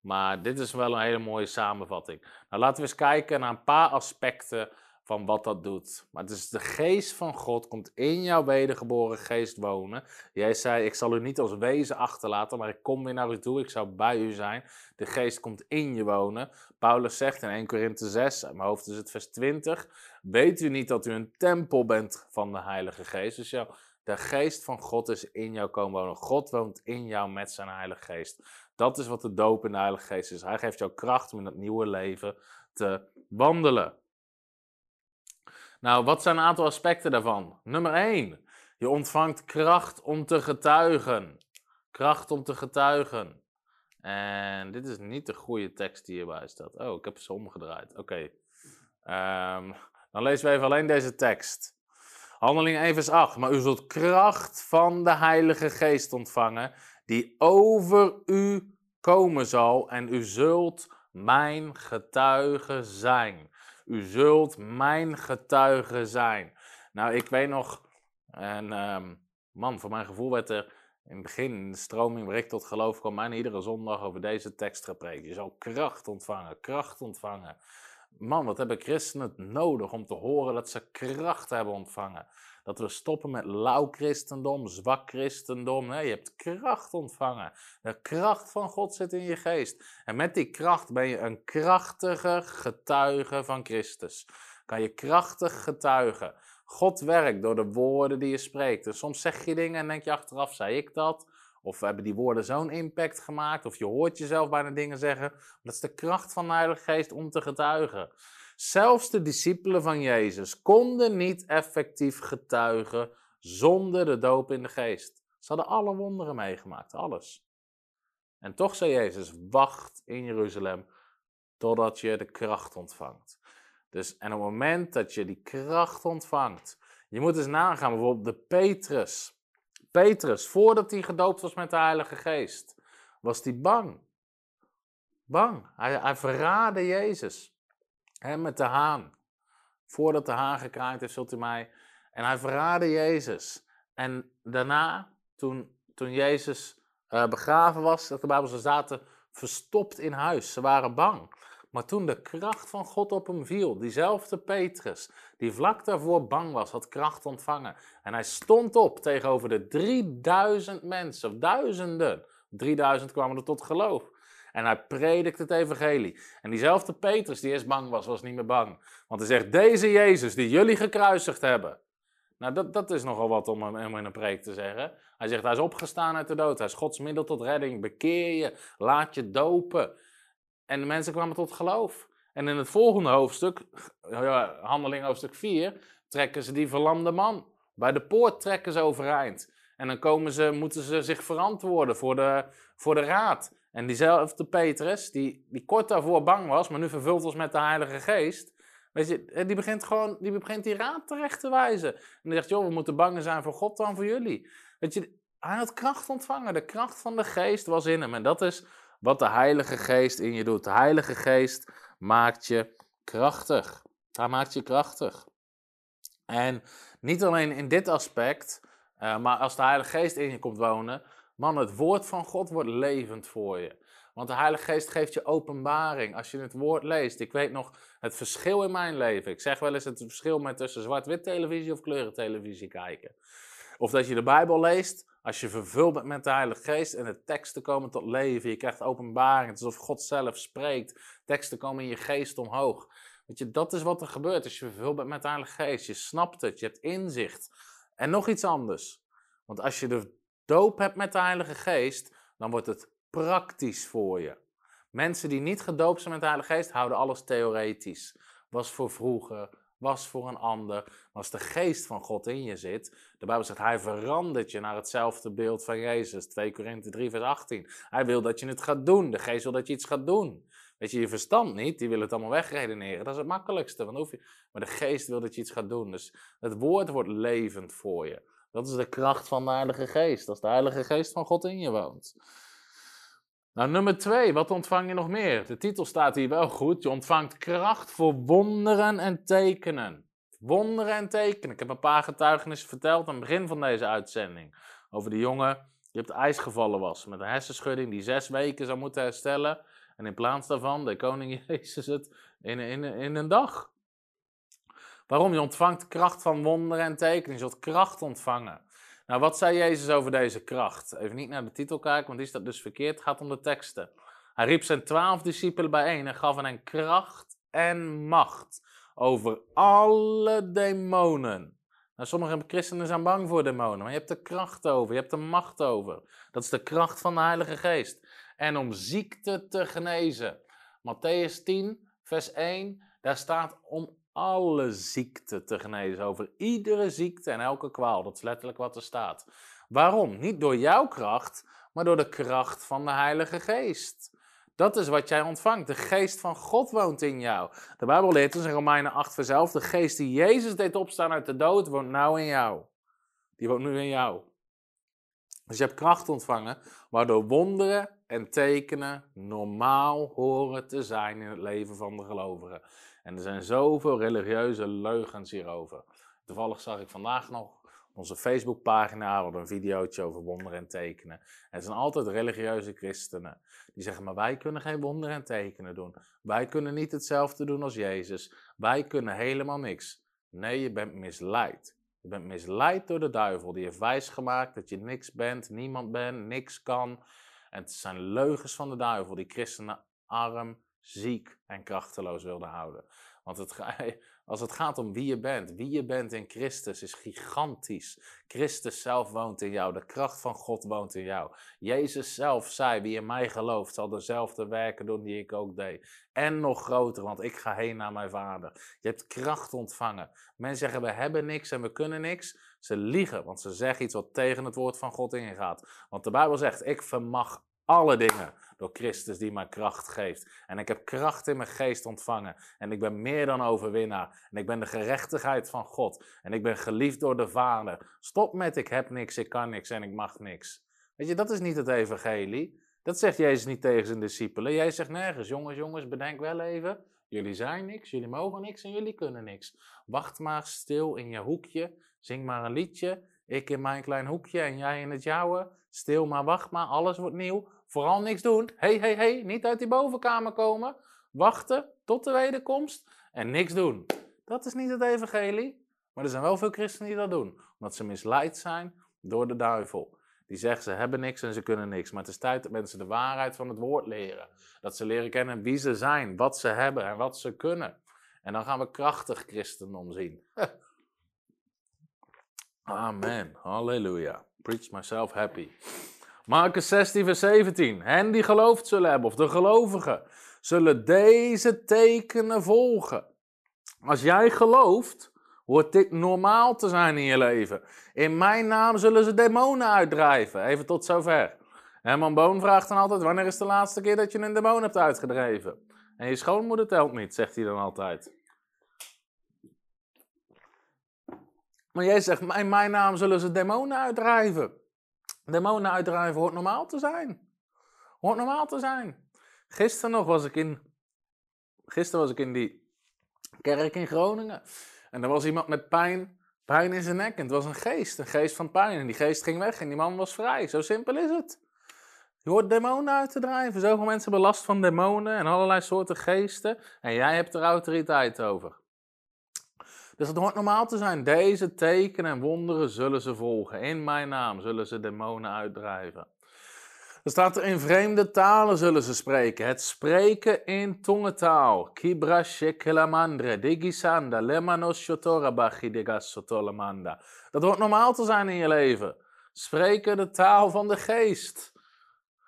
Maar dit is wel een hele mooie samenvatting. Nou, laten we eens kijken naar een paar aspecten van wat dat doet. Maar het is de geest van God komt in jouw wedergeboren geest wonen. Jij zei, ik zal u niet als wezen achterlaten, maar ik kom weer naar u toe, ik zou bij u zijn. De geest komt in je wonen. Paulus zegt in 1 Korinthe 6, mijn hoofd is het vers 20, weet u niet dat u een tempel bent van de Heilige Geest? Dus jouw, De geest van God is in jou komen wonen. God woont in jou met zijn Heilige Geest. Dat is wat de doop in de Heilige Geest is. Hij geeft jou kracht om in dat nieuwe leven te wandelen. Nou, wat zijn een aantal aspecten daarvan? Nummer 1. Je ontvangt kracht om te getuigen. Kracht om te getuigen. En dit is niet de goede tekst die hierbij staat. Oh, ik heb ze omgedraaid. Oké. Ehm, dan lezen we even alleen deze tekst. Handeling 1 vers 8. Maar u zult kracht van de Heilige Geest ontvangen, die over u komen zal. En u zult mijn getuige zijn. U zult mijn getuige zijn. Nou, ik weet nog, en ehm, man, voor mijn gevoel werd er in het begin, in de stroming waar ik tot geloof kwam, mij iedere zondag over deze tekst gepreekt. Je zal kracht ontvangen, kracht ontvangen. Man, wat hebben christenen nodig om te horen dat ze kracht hebben ontvangen? Dat we stoppen met lauw christendom, zwak christendom. Nee, je hebt kracht ontvangen. De kracht van God zit in je geest. En met die kracht ben je een krachtige getuige van Christus. Kan je krachtig getuigen. God werkt door de woorden die je spreekt. En soms zeg je dingen en denk je achteraf, zei ik dat? Of hebben die woorden zo'n impact gemaakt? Of je hoort jezelf bijna dingen zeggen. Dat is de kracht van de Heilige Geest om te getuigen. Zelfs de discipelen van Jezus konden niet effectief getuigen zonder de doop in de geest. Ze hadden alle wonderen meegemaakt, alles. En toch zei Jezus: wacht in Jeruzalem totdat je de kracht ontvangt. Dus en op het moment dat je die kracht ontvangt, je moet eens nagaan, bijvoorbeeld de Petrus. Petrus, voordat hij gedoopt was met de Heilige Geest, was hij bang. Bang. Hij, hij verraadde Jezus. He, met de haan. Voordat de haan gekraaid heeft, zult u mij. En hij verraadde Jezus. En daarna, toen, toen Jezus uh, begraven was, dat de Bijbel ze zaten verstopt in huis. Ze waren bang. Maar toen de kracht van God op hem viel, diezelfde Petrus, die vlak daarvoor bang was, had kracht ontvangen. En hij stond op tegenover de 3000 mensen, of duizenden. 3000 kwamen er tot geloof. En hij predikt het evangelie. En diezelfde Petrus die eerst bang was, was niet meer bang. Want hij zegt, deze Jezus die jullie gekruisigd hebben. Nou, dat, dat is nogal wat om hem in een preek te zeggen. Hij zegt, hij is opgestaan uit de dood. Hij is Gods middel tot redding. Bekeer je, laat je dopen. En de mensen kwamen tot geloof. En in het volgende hoofdstuk, handeling hoofdstuk 4, trekken ze die verlamde man. Bij de poort trekken ze overeind. En dan komen ze, moeten ze zich verantwoorden voor de, voor de raad. En diezelfde Petrus, die, die kort daarvoor bang was, maar nu vervuld was met de Heilige Geest. Weet je, die begint gewoon, die begint die raad terecht te wijzen. En die zegt, joh, we moeten bang zijn voor God dan voor jullie. Weet je, hij had kracht ontvangen. De kracht van de Geest was in hem. En dat is wat de Heilige Geest in je doet. De Heilige Geest maakt je krachtig. Hij maakt je krachtig. En niet alleen in dit aspect, uh, maar als de Heilige Geest in je komt wonen, man, het woord van God wordt levend voor je. Want de Heilige Geest geeft je openbaring als je het woord leest. Ik weet nog het verschil in mijn leven. Ik zeg wel eens het verschil met tussen zwart-wit televisie of kleurentelevisie kijken. Of dat je de Bijbel leest als je vervuld bent met de Heilige Geest en de teksten komen tot leven, je krijgt openbaring, het is alsof God zelf spreekt, teksten komen in je geest omhoog. Weet je, dat is wat er gebeurt als je vervuld bent met de Heilige Geest. Je snapt het, je hebt inzicht. En nog iets anders. Want als je de doop hebt met de Heilige Geest, dan wordt het praktisch voor je. Mensen die niet gedoopt zijn met de Heilige Geest, houden alles theoretisch. Was voor vroeger, was voor een ander. Maar als de geest van God in je zit, de Bijbel zegt, hij verandert je naar hetzelfde beeld van Jezus. 2 Korinthe 3 vers 18. Hij wil dat je het gaat doen. De geest wil dat je iets gaat doen. Weet je, je verstand niet, die wil het allemaal wegredeneren. Dat is het makkelijkste. Want hoef je... Maar de geest wil dat je iets gaat doen. Dus het woord wordt levend voor je. Dat is de kracht van de Heilige Geest. Als de Heilige Geest van God in je woont. Nou, nummer twee, wat ontvang je nog meer? De titel staat hier wel goed. Je ontvangt kracht voor wonderen en tekenen. Wonderen en tekenen. Ik heb een paar getuigenissen verteld aan het begin van deze uitzending. Over de jongen die op het ijs gevallen was. Met een hersenschudding die zes weken zou moeten herstellen. En in plaats daarvan de koning <laughs> Jezus het in, in, in een dag. Waarom? Je ontvangt kracht van wonderen en tekenen. Je zult kracht ontvangen. Nou, wat zei Jezus over deze kracht? Even niet naar de titel kijken, want die staat dus verkeerd. Het gaat om de teksten. Hij riep zijn twaalf discipelen bijeen en gaf hen kracht en macht over alle demonen. Nou, sommige christenen zijn bang voor demonen, maar je hebt de kracht over, je hebt de macht over. Dat is de kracht van de Heilige Geest. En om ziekte te genezen. Matthäus 10, vers 1, daar staat om alle ziekte te genezen. Over iedere ziekte en elke kwaal. Dat is letterlijk wat er staat. Waarom? Niet door jouw kracht, maar door de kracht van de Heilige Geest. Dat is wat jij ontvangt. De geest van God woont in jou. De Bijbel leert ons in Romeinen 8 vers 11, de geest die Jezus deed opstaan uit de dood, woont nou in jou. Die woont nu in jou. Dus je hebt kracht ontvangen, waardoor wonderen en tekenen normaal horen te zijn in het leven van de gelovigen. En er zijn zoveel religieuze leugens hierover. Toevallig zag ik vandaag nog onze Facebookpagina, een videootje over wonderen en tekenen. En het zijn altijd religieuze christenen. Die zeggen, maar wij kunnen geen wonderen en tekenen doen. Wij kunnen niet hetzelfde doen als Jezus. Wij kunnen helemaal niks. Nee, je bent misleid. Je bent misleid door de duivel. Die heeft wijsgemaakt dat je niks bent, niemand bent, niks kan. En het zijn leugens van de duivel die christenen arm, ziek en krachteloos wilden houden. Want het, <laughs> als het gaat om wie je bent, wie je bent in Christus is gigantisch. Christus zelf woont in jou, de kracht van God woont in jou. Jezus zelf zei, wie in mij gelooft zal dezelfde werken doen die ik ook deed. En nog groter, want ik ga heen naar mijn vader. Je hebt kracht ontvangen. Mensen zeggen, we hebben niks en we kunnen niks. Ze liegen, want ze zeggen iets wat tegen het woord van God ingaat. Want de Bijbel zegt, ik vermag alle dingen door Christus die mij kracht geeft. En ik heb kracht in mijn geest ontvangen. En ik ben meer dan overwinnaar. En ik ben de gerechtigheid van God. En ik ben geliefd door de Vader. Stop met ik heb niks, ik kan niks en ik mag niks. Weet je, dat is niet het evangelie. Dat zegt Jezus niet tegen zijn discipelen. Jij zegt nergens, jongens, jongens, bedenk wel even. Jullie zijn niks, jullie mogen niks en jullie kunnen niks. Wacht maar stil in je hoekje. Zing maar een liedje. Ik in mijn klein hoekje en jij in het jouwe. Stil maar, wacht maar, alles wordt nieuw. Vooral niks doen. Hé, hé, hé, niet uit die bovenkamer komen. Wachten tot de wederkomst en niks doen. Dat is niet het evangelie. Maar er zijn wel veel christenen die dat doen. Omdat ze misleid zijn door de duivel. Die zeggen ze hebben niks en ze kunnen niks. Maar het is tijd dat mensen de waarheid van het woord leren. Dat ze leren kennen wie ze zijn, wat ze hebben en wat ze kunnen. En dan gaan we krachtig christendom zien. <laughs> Amen. Halleluja. Preach myself happy. Marcus 16, vers 17. Hen die geloofd zullen hebben, of de gelovigen, zullen deze tekenen volgen. Als jij gelooft, hoort dit normaal te zijn in je leven. In mijn naam zullen ze demonen uitdrijven. Even tot zover. Herman Boon vraagt dan altijd: Wanneer is de laatste keer dat je een demon hebt uitgedreven? En je schoonmoeder telt niet, zegt hij dan altijd. Maar jij zegt: In mijn naam zullen ze demonen uitdrijven. Demonen uitdrijven hoort normaal te zijn. Hoort normaal te zijn. Gisteren nog was ik in. Gisteren was ik in die kerk in Groningen. En er was iemand met pijn, pijn in zijn nek. En het was een geest, een geest van pijn. En die geest ging weg en die man was vrij. Zo simpel is het. Je hoort demonen uit te drijven. Zoveel mensen hebben last van demonen en allerlei soorten geesten. En jij hebt er autoriteit over. Dus het hoort normaal te zijn. Deze tekenen en wonderen zullen ze volgen. In mijn naam zullen ze demonen uitdrijven. Er staat er in vreemde talen zullen ze spreken. Het spreken in tongentaal. Kibra shekelamandre, digisanda, lemanos shotorabachi digasotolamanda. Dat hoort normaal te zijn in je leven. Spreken de taal van de geest.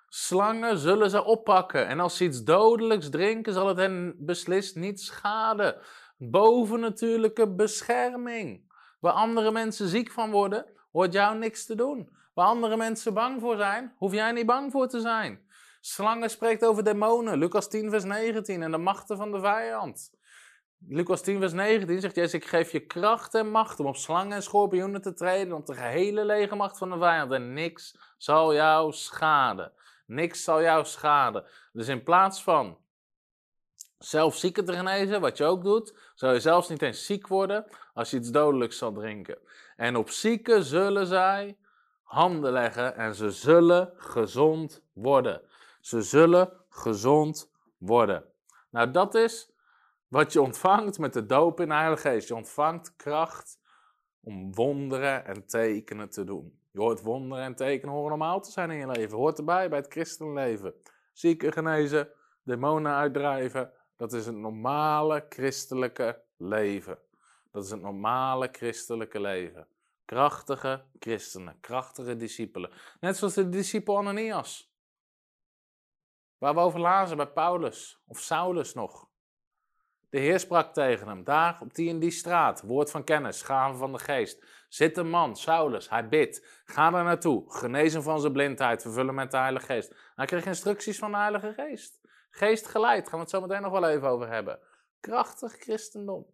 Slangen zullen ze oppakken. En als ze iets dodelijks drinken, zal het hen beslist niet schaden bovennatuurlijke bescherming. Waar andere mensen ziek van worden, hoort jou niks te doen. Waar andere mensen bang voor zijn, hoef jij niet bang voor te zijn. Slangen spreekt over demonen, Lucas 10, vers 19, en de machten van de vijand. Lucas 10, vers 19 zegt Jezus, ik geef je kracht en macht om op slangen en schorpioenen te treden, op de gehele legermacht van de vijand. En niks zal jou schaden. Niks zal jou schaden. Dus in plaats van zelf zieken te genezen, wat je ook doet, zou je zelfs niet eens ziek worden als je iets dodelijks zal drinken. En op zieken zullen zij handen leggen en ze zullen gezond worden. Ze zullen gezond worden. Nou, dat is wat je ontvangt met de doop in de Heilige Geest. Je ontvangt kracht om wonderen en tekenen te doen. Je hoort wonderen en tekenen horen normaal te zijn in je leven. Hoort erbij bij het christenleven. Zieken genezen, demonen uitdrijven, dat is het normale christelijke leven. Dat is het normale christelijke leven. Krachtige christenen, krachtige discipelen. Net zoals de discipel Ananias. Waar we over lazen bij Paulus of Saulus nog. De Heer sprak tegen hem, daar op die en die straat, woord van kennis, gaven van de geest. Zit een man, Saulus, hij bidt. Ga daar naartoe, genezen van zijn blindheid, vervullen met de Heilige Geest. Hij kreeg instructies van de Heilige Geest. Geest geleid, gaan we het zo meteen nog wel even over hebben. Krachtig christendom.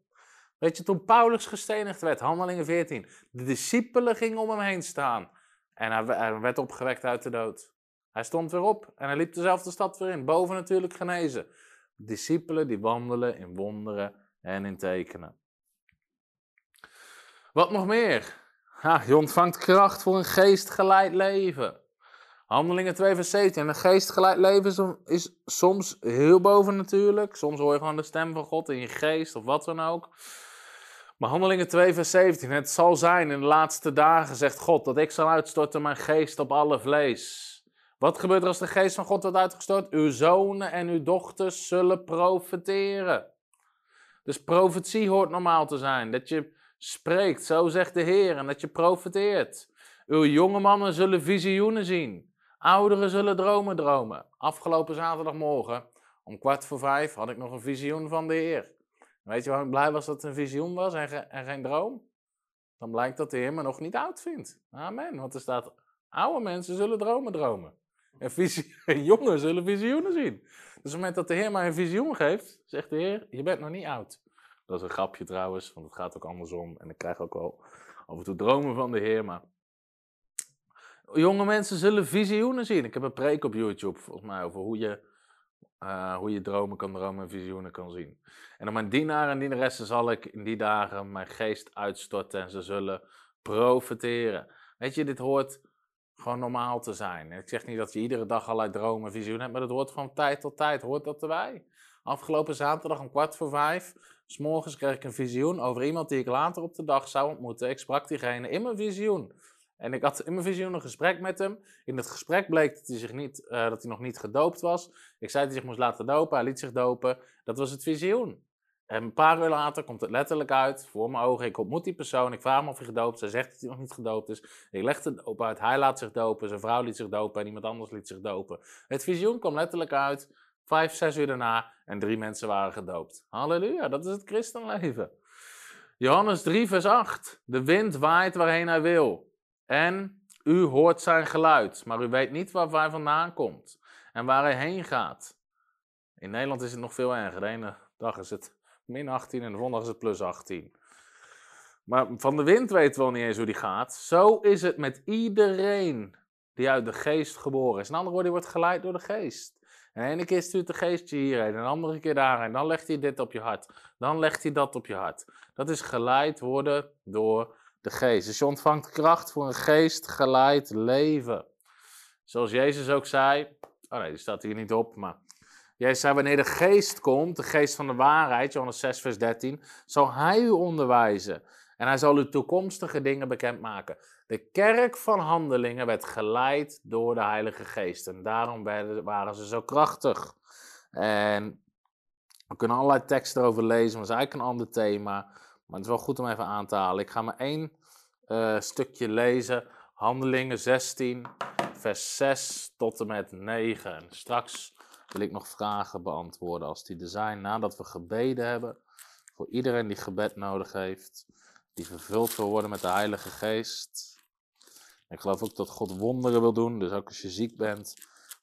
Weet je, toen Paulus gestenigd werd, handelingen 14, de discipelen gingen om hem heen staan. En hij werd opgewekt uit de dood. Hij stond weer op en hij liep dezelfde stad weer in, boven natuurlijk genezen. Discipelen die wandelen in wonderen en in tekenen. Wat nog meer? Je ontvangt kracht voor een geestgeleid leven. Handelingen 2 vers 17. Een geestgeleid leven is soms heel boven natuurlijk. Soms hoor je gewoon de stem van God in je geest of wat dan ook. Maar Handelingen 2 vers 17. Het zal zijn in de laatste dagen, zegt God, dat ik zal uitstorten mijn geest op alle vlees. Wat gebeurt er als de geest van God wordt uitgestort? Uw zonen en uw dochters zullen profeteren. Dus profetie hoort normaal te zijn. Dat je spreekt, zo zegt de Heer, en dat je profeteert. Uw jonge mannen zullen visioenen zien. Ouderen zullen dromen dromen. Afgelopen zaterdagmorgen, om kwart voor vijf, had ik nog een visioen van de Heer. Weet je waarom ik blij was dat het een visioen was en, en geen droom? Dan blijkt dat de Heer me nog niet oud vindt. Amen. Want er staat, oude mensen zullen dromen dromen. En, <laughs> jongen zullen visioenen zien. Dus op het moment dat de Heer mij een visioen geeft, zegt de Heer, je bent nog niet oud. Dat is een grapje trouwens, want het gaat ook andersom. En ik krijg ook wel af en toe dromen van de Heer, maar... Jonge mensen zullen visioenen zien. Ik heb een preek op YouTube, volgens mij, over hoe je, uh, hoe je dromen kan dromen en visioenen kan zien. En op mijn dienaren en dienaressen zal ik in die dagen mijn geest uitstorten en ze zullen profeteren. Weet je, dit hoort gewoon normaal te zijn. ik zeg niet dat je iedere dag allerlei dromen en visioenen hebt, maar dat hoort van tijd tot tijd, hoort dat erbij. Afgelopen zaterdag om kwart voor vijf, s morgens kreeg ik een visioen over iemand die ik later op de dag zou ontmoeten. Ik sprak diegene in mijn visioen. En ik had in mijn visioen een gesprek met hem. In het gesprek bleek dat hij, zich niet, uh, dat hij nog niet gedoopt was. Ik zei dat hij zich moest laten dopen, hij liet zich dopen. Dat was het visioen. En een paar uur later komt het letterlijk uit, voor mijn ogen. Ik ontmoet die persoon, ik vraag hem of hij gedoopt is. Hij zegt dat hij nog niet gedoopt is. Ik leg het op uit, hij laat zich dopen, zijn vrouw liet zich dopen en iemand anders liet zich dopen. Het visioen kwam letterlijk uit, vijf, zes uur daarna en drie mensen waren gedoopt. Halleluja, dat is het christenleven. Johannes 3, vers 8. De wind waait waarheen hij wil. En u hoort zijn geluid, maar u weet niet waar hij vandaan komt en waar hij heen gaat. In Nederland is het nog veel erger. De ene dag is het min 18 en de volgende is het plus 18. Maar van de wind weten we wel niet eens hoe die gaat. Zo is het met iedereen die uit de geest geboren is. Een andere woord, die wordt geleid door de geest. En de ene keer stuurt de geest je hierheen, en de andere keer daarheen. Dan legt hij dit op je hart. Dan legt hij dat op je hart. Dat is geleid worden door de geest. Dus je ontvangt kracht voor een geest geleid leven. Zoals Jezus ook zei. Oh nee, die staat hier niet op, maar Jij zei, wanneer de geest komt, de geest van de waarheid, Johannes 6, vers 13, zal hij u onderwijzen. En hij zal u toekomstige dingen bekendmaken. De kerk van handelingen werd geleid door de Heilige Geest. En daarom waren ze zo krachtig. En we kunnen allerlei teksten erover lezen, maar dat is eigenlijk een ander thema. Maar het is wel goed om even aan te halen. Ik ga maar één uh, stukje lezen. Handelingen 16, vers 6 tot en met 9. En straks wil ik nog vragen beantwoorden als die er zijn nadat we gebeden hebben. Voor iedereen die gebed nodig heeft, die vervuld wil worden met de Heilige Geest. Ik geloof ook dat God wonderen wil doen, dus ook als je ziek bent,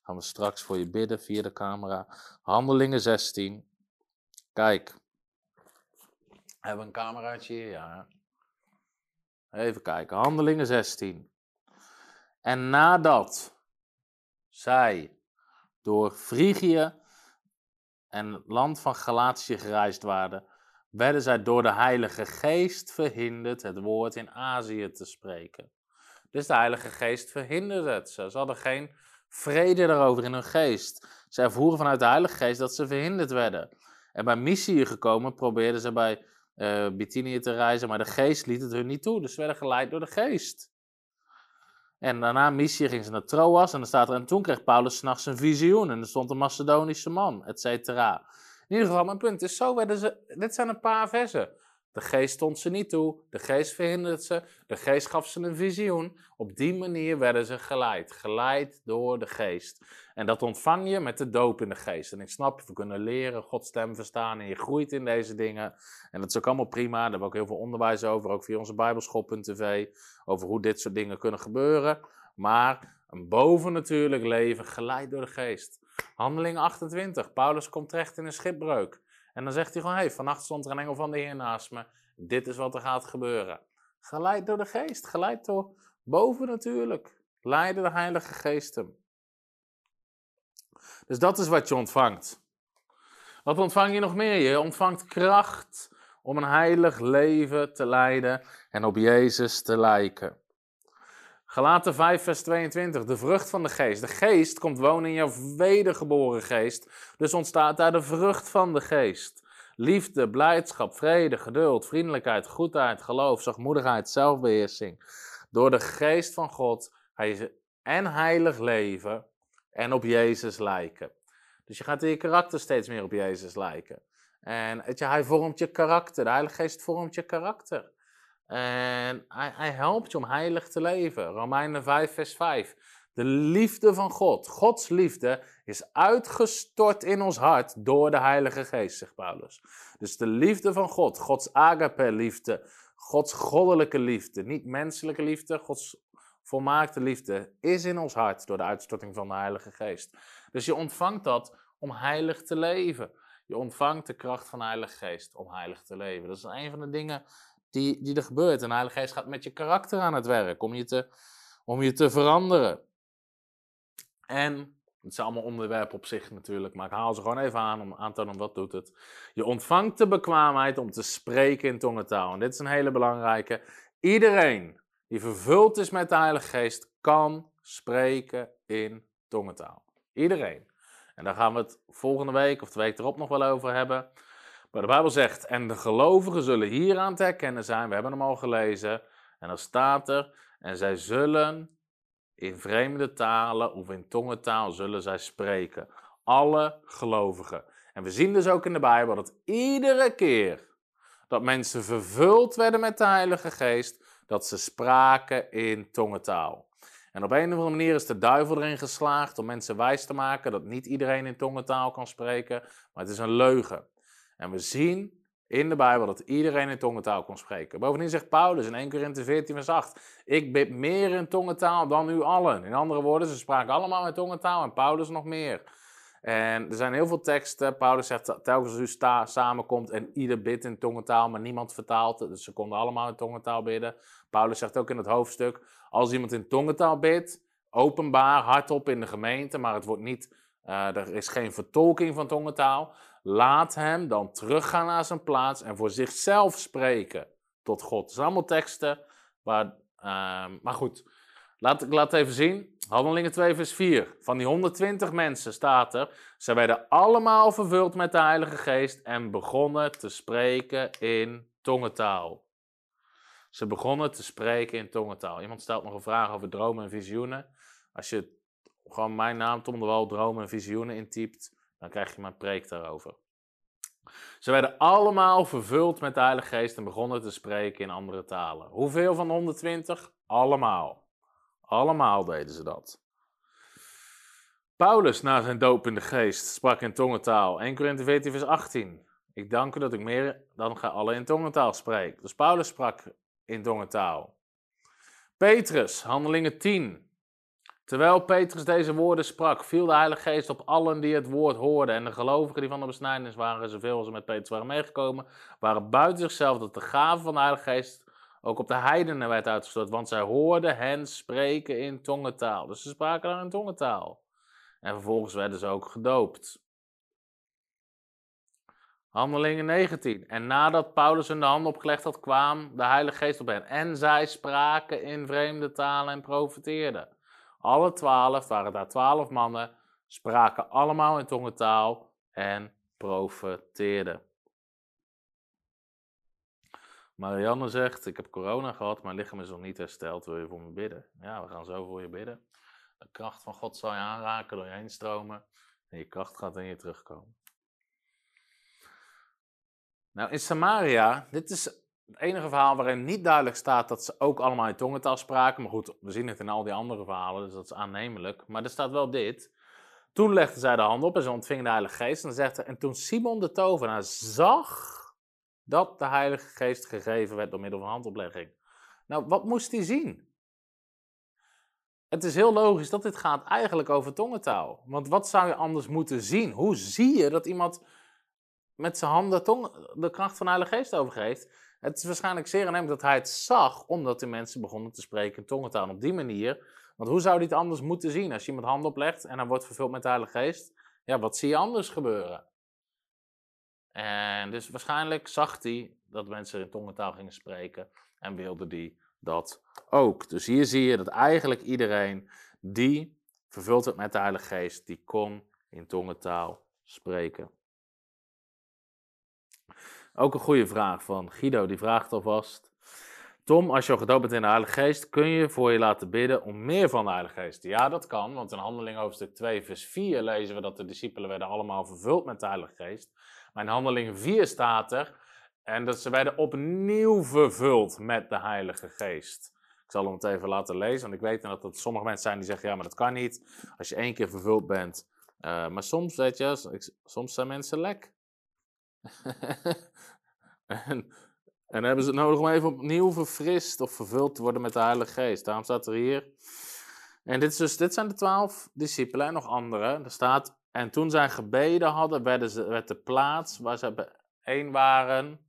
gaan we straks voor je bidden via de camera. Handelingen 16. Kijk. Hebben een cameraatje? Ja. Even kijken. Handelingen 16. En nadat zij door Frigië en het land van Galatië gereisd waren, werden zij door de Heilige Geest verhinderd het woord in Azië te spreken. Dus de Heilige Geest verhinderde het. Ze hadden geen vrede daarover in hun geest. Ze ervoeren vanuit de Heilige Geest dat ze verhinderd werden. En bij missie gekomen probeerden ze bij uh, Bithynië te reizen, maar de Geest liet het hun niet toe. Dus ze werden geleid door de Geest. En daarna missie ging ze naar Troas en dan staat er, en toen kreeg Paulus s'nachts een visioen en er stond een Macedonische man, et cetera. In ieder geval, mijn punt is, zo werden ze, dit zijn een paar versen. De geest stond ze niet toe, de geest verhinderde ze, de geest gaf ze een visioen. Op die manier werden ze geleid, geleid door de geest. En dat ontvang je met de doop in de geest. En ik snap, we kunnen leren, Gods stem verstaan en je groeit in deze dingen. En dat is ook allemaal prima, daar hebben we ook heel veel onderwijs over, ook via onze bijbelschool.tv, over hoe dit soort dingen kunnen gebeuren. Maar een bovennatuurlijk leven geleid door de geest. Handeling 28, Paulus komt terecht in een schipbreuk. En dan zegt hij gewoon, hey, vannacht stond er een engel van de Heer naast me. Dit is wat er gaat gebeuren. Geleid door de geest, geleid door boven natuurlijk. Leiden de Heilige Geest hem. Dus dat is wat je ontvangt. Wat ontvang je nog meer? Je ontvangt kracht om een heilig leven te leiden en op Jezus te lijken. Galaten 5, vers 22. De vrucht van de geest. De geest komt wonen in jouw wedergeboren geest. Dus ontstaat daar de vrucht van de geest. Liefde, blijdschap, vrede, geduld, vriendelijkheid, goedheid, geloof, zachtmoedigheid, zelfbeheersing. Door de geest van God en heilig leven en op Jezus lijken. Dus je gaat in je karakter steeds meer op Jezus lijken. En hij vormt je karakter. De Heilige Geest vormt je karakter. En hij, helpt je om heilig te leven. Romeinen 5, vers 5. De liefde van God, Gods liefde, is uitgestort in ons hart door de Heilige Geest, zegt Paulus. Dus de liefde van God, Gods agape-liefde, Gods goddelijke liefde, niet menselijke liefde, Gods volmaakte liefde, is in ons hart door de uitstorting van de Heilige Geest. Dus je ontvangt dat om heilig te leven. Je ontvangt de kracht van de Heilige Geest om heilig te leven. Dat is een van de dingen die, die er gebeurt. En de Heilige Geest gaat met je karakter aan het werk om je te, om je te veranderen. En het zijn allemaal onderwerpen op zich natuurlijk, maar ik haal ze gewoon even aan om aan te tonen wat doet het. Je ontvangt de bekwaamheid om te spreken in tongentaal. En dit is een hele belangrijke. Iedereen die vervuld is met de Heilige Geest kan spreken in tongentaal. Iedereen. En daar gaan we het volgende week of de week erop nog wel over hebben. Maar de Bijbel zegt, en de gelovigen zullen hieraan te herkennen zijn. We hebben hem al gelezen. En dan staat er, en zij zullen in vreemde talen of in tongentaal zullen zij spreken. Alle gelovigen. En we zien dus ook in de Bijbel dat iedere keer dat mensen vervuld werden met de Heilige Geest, dat ze spraken in tongentaal. En op een of andere manier is de duivel erin geslaagd om mensen wijs te maken dat niet iedereen in tongentaal kan spreken, maar het is een leugen. En we zien in de Bijbel dat iedereen in tongentaal kon spreken. Bovendien zegt Paulus in 1 Korinthe 14 vers 8, ik bid meer in tongentaal dan u allen. In andere woorden, ze spraken allemaal in tongentaal en Paulus nog meer. En er zijn heel veel teksten. Paulus zegt telkens als u samenkomt en ieder bidt in tongentaal, maar niemand vertaalt het. Dus ze konden allemaal in tongentaal bidden. Paulus zegt ook in het hoofdstuk, als iemand in tongentaal bidt, openbaar, hardop in de gemeente, maar het wordt niet, uh, er is geen vertolking van tongentaal. Laat hem dan teruggaan naar zijn plaats en voor zichzelf spreken tot God. Het zijn allemaal teksten, waar, uh, maar goed, laat, ik laat even zien. Handelingen 2 vers 4. Van die 120 mensen staat er, ze werden allemaal vervuld met de Heilige Geest en begonnen te spreken in tongentaal. Ze begonnen te spreken in tongentaal. Iemand stelt nog een vraag over dromen en visioenen. Als je gewoon mijn naam Tom de dromen en visioenen intypt, dan krijg je mijn preek daarover. Ze werden allemaal vervuld met de Heilige Geest en begonnen te spreken in andere talen. Hoeveel van de 120? Allemaal. Allemaal deden ze dat. Paulus, na zijn doop in de geest, sprak in tongentaal. 1 Korinthe 14, vers 18. Ik dank u dat ik meer dan ga alle in tongentaal spreek. Dus Paulus sprak in tongentaal. Petrus, handelingen 10. Terwijl Petrus deze woorden sprak, viel de Heilige Geest op allen die het woord hoorden. En de gelovigen die van de besnijdenis waren, zoveel als met Petrus waren meegekomen, waren buiten zichzelf dat de gave van de Heilige Geest ook op de heidenen werd uitgestort. Want zij hoorden hen spreken in tongentaal. Dus ze spraken dan in tongentaal. En vervolgens werden ze ook gedoopt. Handelingen 19. En nadat Paulus hun de handen opgelegd had, kwam de Heilige Geest op hen. En zij spraken in vreemde talen en profeteerden. Alle twaalf, waren daar twaalf mannen, spraken allemaal in tongentaal en profeteerden. Marianne zegt, ik heb corona gehad, mijn lichaam is nog niet hersteld, wil je voor me bidden? Ja, we gaan zo voor je bidden. De kracht van God zal je aanraken, door je heen stromen en je kracht gaat in je terugkomen. Nou, in Samaria, dit is het enige verhaal waarin niet duidelijk staat dat ze ook allemaal in tongentaal spraken. Maar goed, we zien het in al die andere verhalen, dus dat is aannemelijk. Maar er staat wel dit. Toen legden zij de hand op en ze ontvingen de Heilige Geest. En zegt en toen Simon de tovenaar zag dat de Heilige Geest gegeven werd door middel van handoplegging. Nou, wat moest hij zien? Het is heel logisch dat dit gaat eigenlijk over tongentaal. Want wat zou je anders moeten zien? Hoe zie je dat iemand met zijn handen tong, de kracht van de Heilige Geest overgeeft? Het is waarschijnlijk zeer aannemelijk dat hij het zag, omdat de mensen begonnen te spreken in tongentaal. En op die manier, want hoe zou hij het anders moeten zien? Als je iemand handen oplegt en hij wordt vervuld met de Heilige Geest, ja, wat zie je anders gebeuren? En dus waarschijnlijk zag hij dat mensen in tongentaal gingen spreken en wilde hij dat ook. Dus hier zie je dat eigenlijk iedereen die vervuld werd met de Heilige Geest, die kon in tongentaal spreken. Ook een goede vraag van Guido, die vraagt alvast. Tom, als je al gedoopt bent in de Heilige Geest, kun je voor je laten bidden om meer van de Heilige Geest? Ja, dat kan, want in Handeling hoofdstuk 2, vers 4 lezen we dat de discipelen werden allemaal vervuld met de Heilige Geest. Maar in Handeling 4 staat er, en dat ze werden opnieuw vervuld met de Heilige Geest. Ik zal hem het even laten lezen, want ik weet dat er sommige mensen zijn die zeggen, ja, maar dat kan niet. Als je één keer vervuld bent. Uh, maar soms, weet je, soms zijn mensen lek. En, en hebben ze het nodig om even opnieuw verfrist of vervuld te worden met de Heilige Geest. Daarom staat er hier. En dit, is dus, dit zijn de twaalf discipelen en nog andere. Er staat, en toen zij gebeden hadden, werden ze, werd de plaats waar ze één waren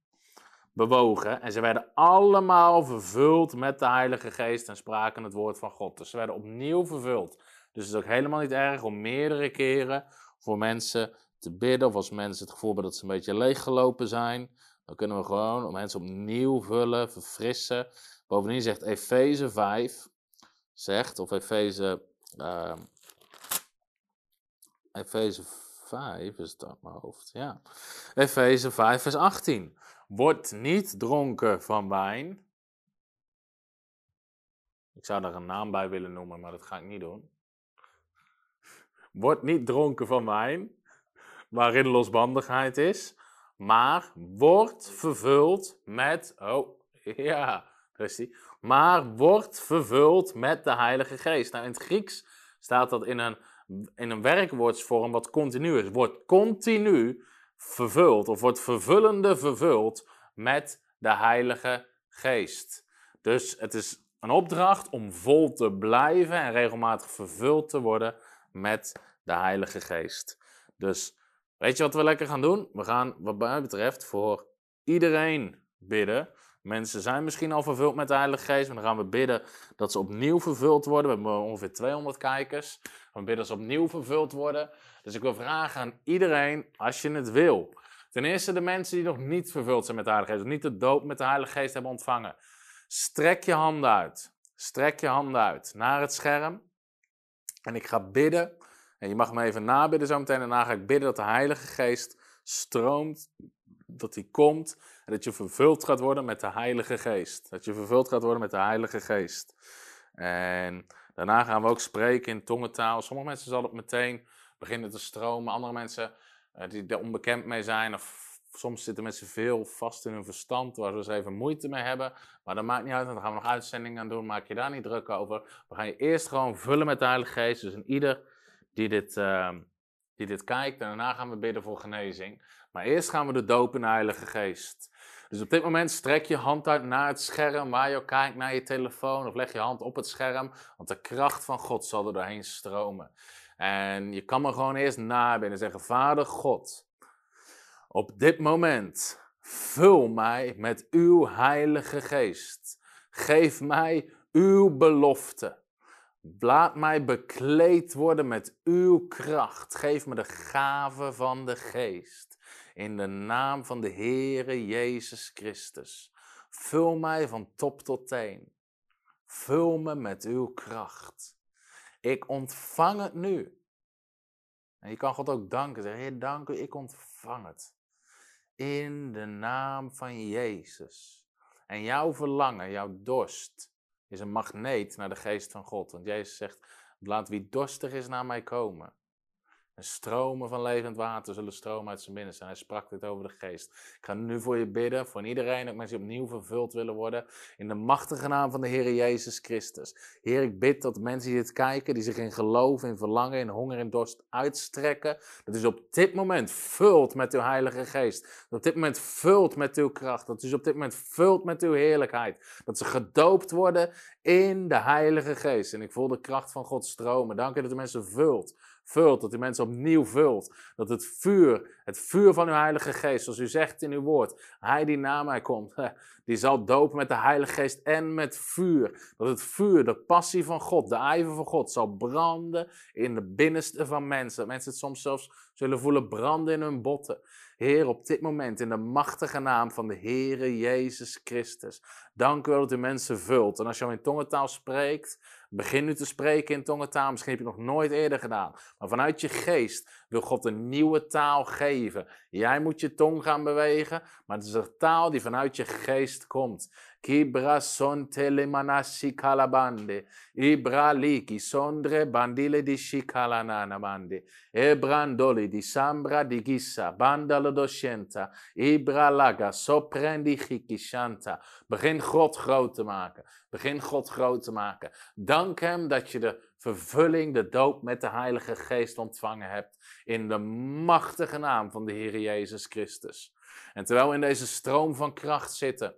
bewogen. En ze werden allemaal vervuld met de Heilige Geest en spraken het woord van God. Dus ze werden opnieuw vervuld. Dus het is ook helemaal niet erg om meerdere keren voor mensen te bidden. Of als mensen het gevoel hebben dat ze een beetje leeggelopen zijn. Dan kunnen we gewoon mensen opnieuw vullen, verfrissen. Bovendien zegt Efeze 5, zegt, of Efeze, uh, Efeze 5 is het uit mijn hoofd, ja. Efeze 5 vers 18. Word niet dronken van wijn. Ik zou daar een naam bij willen noemen, maar dat ga ik niet doen. Word niet dronken van wijn, waarin losbandigheid is, maar word vervuld met. Oh, <laughs> ja, rustig. Maar word vervuld met de Heilige Geest. Nou, in het Grieks staat dat in een, in een werkwoordsvorm wat continu is. Wordt continu vervuld, of wordt vervullende vervuld met de Heilige Geest. Dus het is een opdracht om vol te blijven en regelmatig vervuld te worden met de Heilige Geest. Dus weet je wat we lekker gaan doen? We gaan, wat mij betreft, voor iedereen bidden. Mensen zijn misschien al vervuld met de Heilige Geest, maar dan gaan we bidden dat ze opnieuw vervuld worden. We hebben ongeveer 200 kijkers. We bidden dat ze opnieuw vervuld worden. Dus ik wil vragen aan iedereen, als je het wil. Ten eerste de mensen die nog niet vervuld zijn met de Heilige Geest, of niet de doop met de Heilige Geest hebben ontvangen. Strek je handen uit. Strek je handen uit naar het scherm. En ik ga bidden. En je mag me even nabidden zo meteen. Daarna ga ik bidden dat de Heilige Geest stroomt. Dat hij komt. En dat je vervuld gaat worden met de Heilige Geest. Dat je vervuld gaat worden met de Heilige Geest. En daarna gaan we ook spreken in tongentaal. Sommige mensen zal het meteen beginnen te stromen. Andere mensen uh, die er onbekend mee zijn. Of soms zitten mensen veel vast in hun verstand, waar ze dus even moeite mee hebben. Maar dat maakt niet uit, dan gaan we nog uitzendingen aan doen. Maak je daar niet druk over. We gaan je eerst gewoon vullen met de Heilige Geest. Dus in ieder die dit, uh, die dit kijkt. En daarna gaan we bidden voor genezing. Maar eerst gaan we de dopen in de Heilige Geest. Dus op dit moment strek je hand uit naar het scherm, waar je ook kijkt naar je telefoon, of leg je hand op het scherm, want de kracht van God zal er doorheen stromen. En je kan me gewoon eerst nabinnen en zeggen: Vader God, op dit moment vul mij met uw Heilige Geest. Geef mij uw belofte. Laat mij bekleed worden met uw kracht. Geef me de gave van de Geest. In de naam van de Heere Jezus Christus. Vul mij van top tot teen. Vul me met uw kracht. Ik ontvang het nu. En je kan God ook danken. Zeg, Heer, dank u, ik ontvang het. In de naam van Jezus. En jouw verlangen, jouw dorst, is een magneet naar de geest van God. Want Jezus zegt, laat wie dorstig is naar mij komen. En stromen van levend water zullen stromen uit zijn binnenste. En hij sprak dit over de geest. Ik ga nu voor je bidden, voor iedereen, ook mensen die opnieuw vervuld willen worden. In de machtige naam van de Heer Jezus Christus. Heer, ik bid dat mensen die dit kijken, die zich in geloof, in verlangen, in honger en dorst uitstrekken. Dat is op dit moment vult met uw Heilige Geest. Dat op dit moment vult met uw kracht. Dat is op dit moment vult met uw heerlijkheid. Dat ze gedoopt worden in de Heilige Geest. En ik voel de kracht van God stromen. Dank u dat de mensen vult vult, dat u mensen opnieuw vult. Dat het vuur, het vuur van uw Heilige Geest, zoals u zegt in uw woord, hij die na mij komt, die zal dopen met de Heilige Geest en met vuur. Dat het vuur, de passie van God, de ijver van God zal branden in de binnenste van mensen. Mensen het soms zelfs zullen voelen branden in hun botten. Heer, op dit moment in de machtige naam van de Heere Jezus Christus. Dank u wel dat u mensen vult. En als je in tongentaal spreekt, begin nu te spreken in tongentaal. Misschien heb je het nog nooit eerder gedaan. Maar vanuit je geest wil God een nieuwe taal geven. Jij moet je tong gaan bewegen, maar het is een taal die vanuit je geest komt. Kibra son telemanasi kalabande. Ibra liki sondre bandile di shikalanana mande. Ebrandoli di sambra di gissa. Bandalo doscienta. Ibra laga soprendi chikishanta. Begin God groot te maken. Begin God groot te maken. Dank Hem dat je de vervulling, de doop met de Heilige Geest ontvangen hebt. In de machtige naam van de Heer Jezus Christus. En terwijl we in deze stroom van kracht zitten,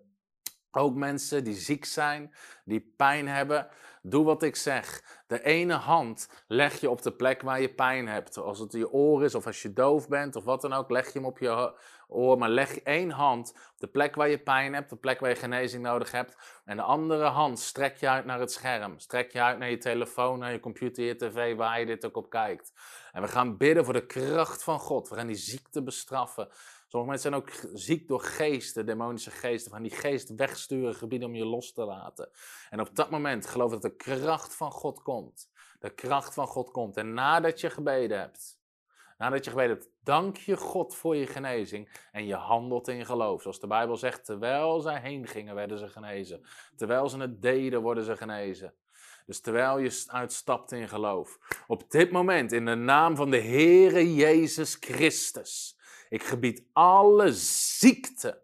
ook mensen die ziek zijn, die pijn hebben, doe wat ik zeg. De ene hand leg je op de plek waar je pijn hebt. Als het je oor is of als je doof bent of wat dan ook, leg je hem op je oor. Maar leg één hand op de plek waar je pijn hebt, de plek waar je genezing nodig hebt. En de andere hand strek je uit naar het scherm. Strek je uit naar je telefoon, naar je computer, je tv, waar je dit ook op kijkt. En we gaan bidden voor de kracht van God. We gaan die ziekte bestraffen. Sommige mensen zijn ook ziek door geesten, demonische geesten. Van die geest wegsturen, gebieden om je los te laten. En op dat moment geloof dat de kracht van God komt. De kracht van God komt. En nadat je gebeden hebt, nadat je gebeden hebt, dank je God voor je genezing. En je handelt in geloof. Zoals de Bijbel zegt, terwijl zij heen gingen, werden ze genezen. Terwijl ze het deden, worden ze genezen. Dus terwijl je uitstapt in geloof. Op dit moment, in de naam van de Heere Jezus Christus ik gebied alle ziekte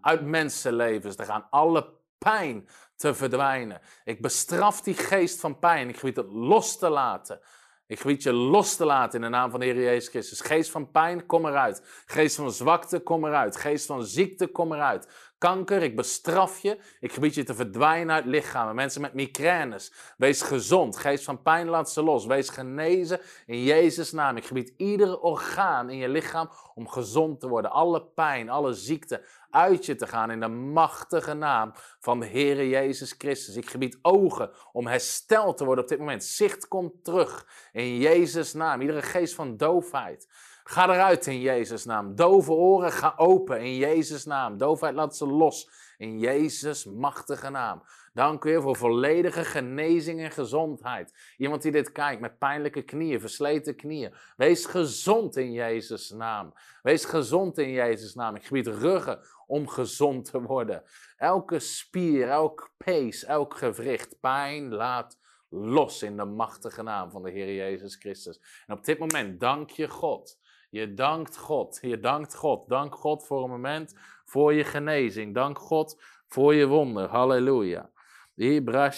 uit mensenlevens te gaan. Alle pijn te verdwijnen. Ik bestraf die geest van pijn. Ik gebied het los te laten. Ik gebied je los te laten in de naam van de Heer Jezus Christus. Geest van pijn, kom eruit. Geest van zwakte, kom eruit. Geest van ziekte, kom eruit kanker, ik bestraf je. Ik gebied je te verdwijnen uit lichamen. Mensen met migraines, wees gezond. Geest van pijn, laat ze los. Wees genezen in Jezus' naam. Ik gebied ieder orgaan in je lichaam om gezond te worden. Alle pijn, alle ziekte uit je te gaan in de machtige naam van de Heere Jezus Christus. Ik gebied ogen om hersteld te worden op dit moment. Zicht komt terug in Jezus' naam. Iedere geest van doofheid. Ga eruit in Jezus' naam. Dove oren, ga open in Jezus' naam. Doofheid laat ze los in Jezus' machtige naam. Dank u voor volledige genezing en gezondheid. Iemand die dit kijkt met pijnlijke knieën, versleten knieën. Wees gezond in Jezus' naam. Wees gezond in Jezus' naam. Ik gebied ruggen om gezond te worden. Elke spier, elk pees, elk gewricht, pijn laat los in de machtige naam van de Heer Jezus Christus. En op dit moment dank je God je dankt God. Je dankt God. Dank God voor een moment, voor je genezing. Dank God voor je wonder. Halleluja. Ibra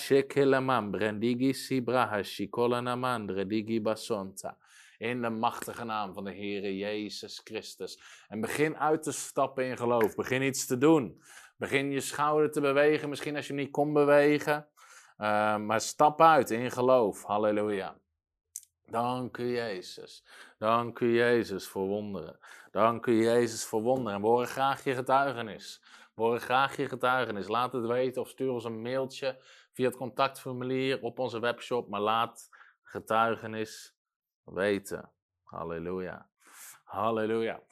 brendigi sibraha shikolanamandre digi basonta. In de machtige naam van de Heere Jezus Christus. En begin uit te stappen in geloof. Begin iets te doen. Begin je schouder te bewegen. Misschien als je niet kon bewegen. Uh, maar stap uit in geloof. Halleluja. Dank u Jezus. Dank u Jezus voor wonderen. Dank u Jezus voor wonderen. En we horen graag je getuigenis. We horen graag je getuigenis. Laat het weten of stuur ons een mailtje via het contactformulier op onze webshop. Maar laat getuigenis weten. Halleluja. Halleluja.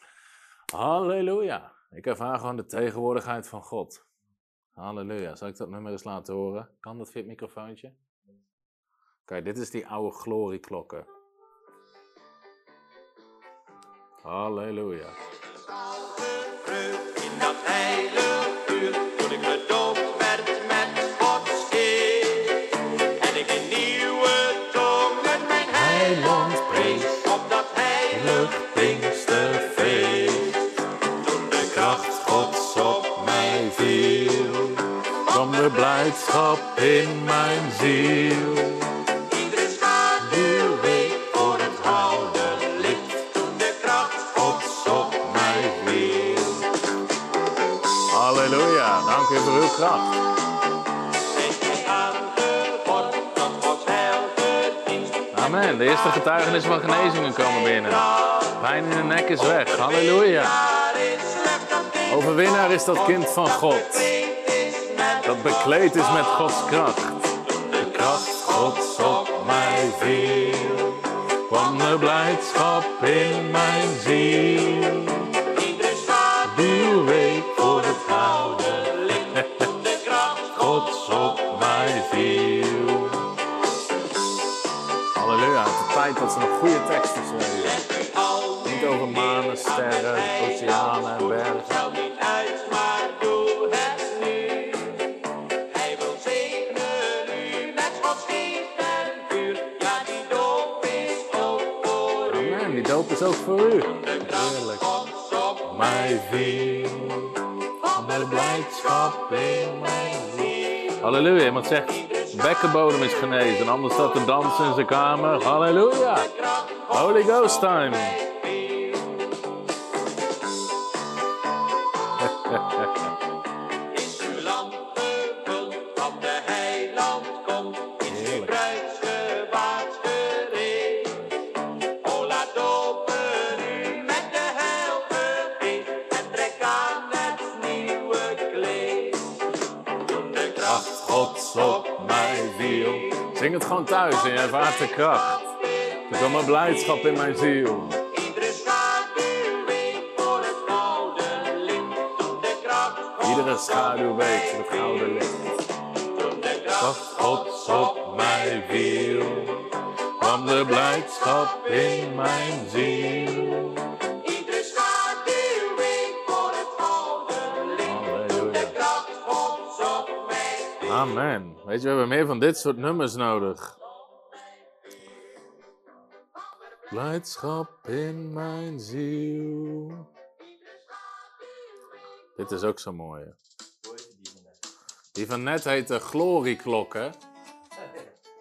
Halleluja. Ik ervaar gewoon de tegenwoordigheid van God. Halleluja. Zal ik dat nummer eens laten horen? Kan dat via het microfoontje? Kijk, dit is die oude glorieklokken. Halleluja. In dat heilige uur, toen ik gedoopt werd met Gods geest. En ik in nieuwe tongen mijn heiland prees, op dat heilig Pinksterfeest. Toen de kracht Gods op mij viel, van de blijdschap in mijn ziel. Kracht. Amen. De eerste getuigenissen van genezingen komen binnen. Pijn in de nek is weg. Halleluja. Overwinnaar is dat kind van God. Dat bekleed is met Gods kracht. De kracht Gods op mij viel. Kwam de blijdschap in mijn ziel. Goede teksten schrijven. al Niet over manen, sterren, oceanen en bergen. Doop is ook voor u. Heerlijk. Mij viel van de blijdschap in mijn ziel. Halleluja, iemand zegt, bekkenbodem is genezen. Een ander staat te dansen in zijn kamer. Halleluja. Holy Ghost time. En je ervaart de kracht. Er kwam een blijdschap in mijn ziel. Iedere schaduw voor het gouden licht. Dat Gods op mij viel. Kwam de blijdschap in mijn ziel. Amen. Weet je, we hebben meer van dit soort nummers nodig. Blijdschap in mijn ziel. Dit is ook zo mooi. Die van net heette Glorieklok, hè?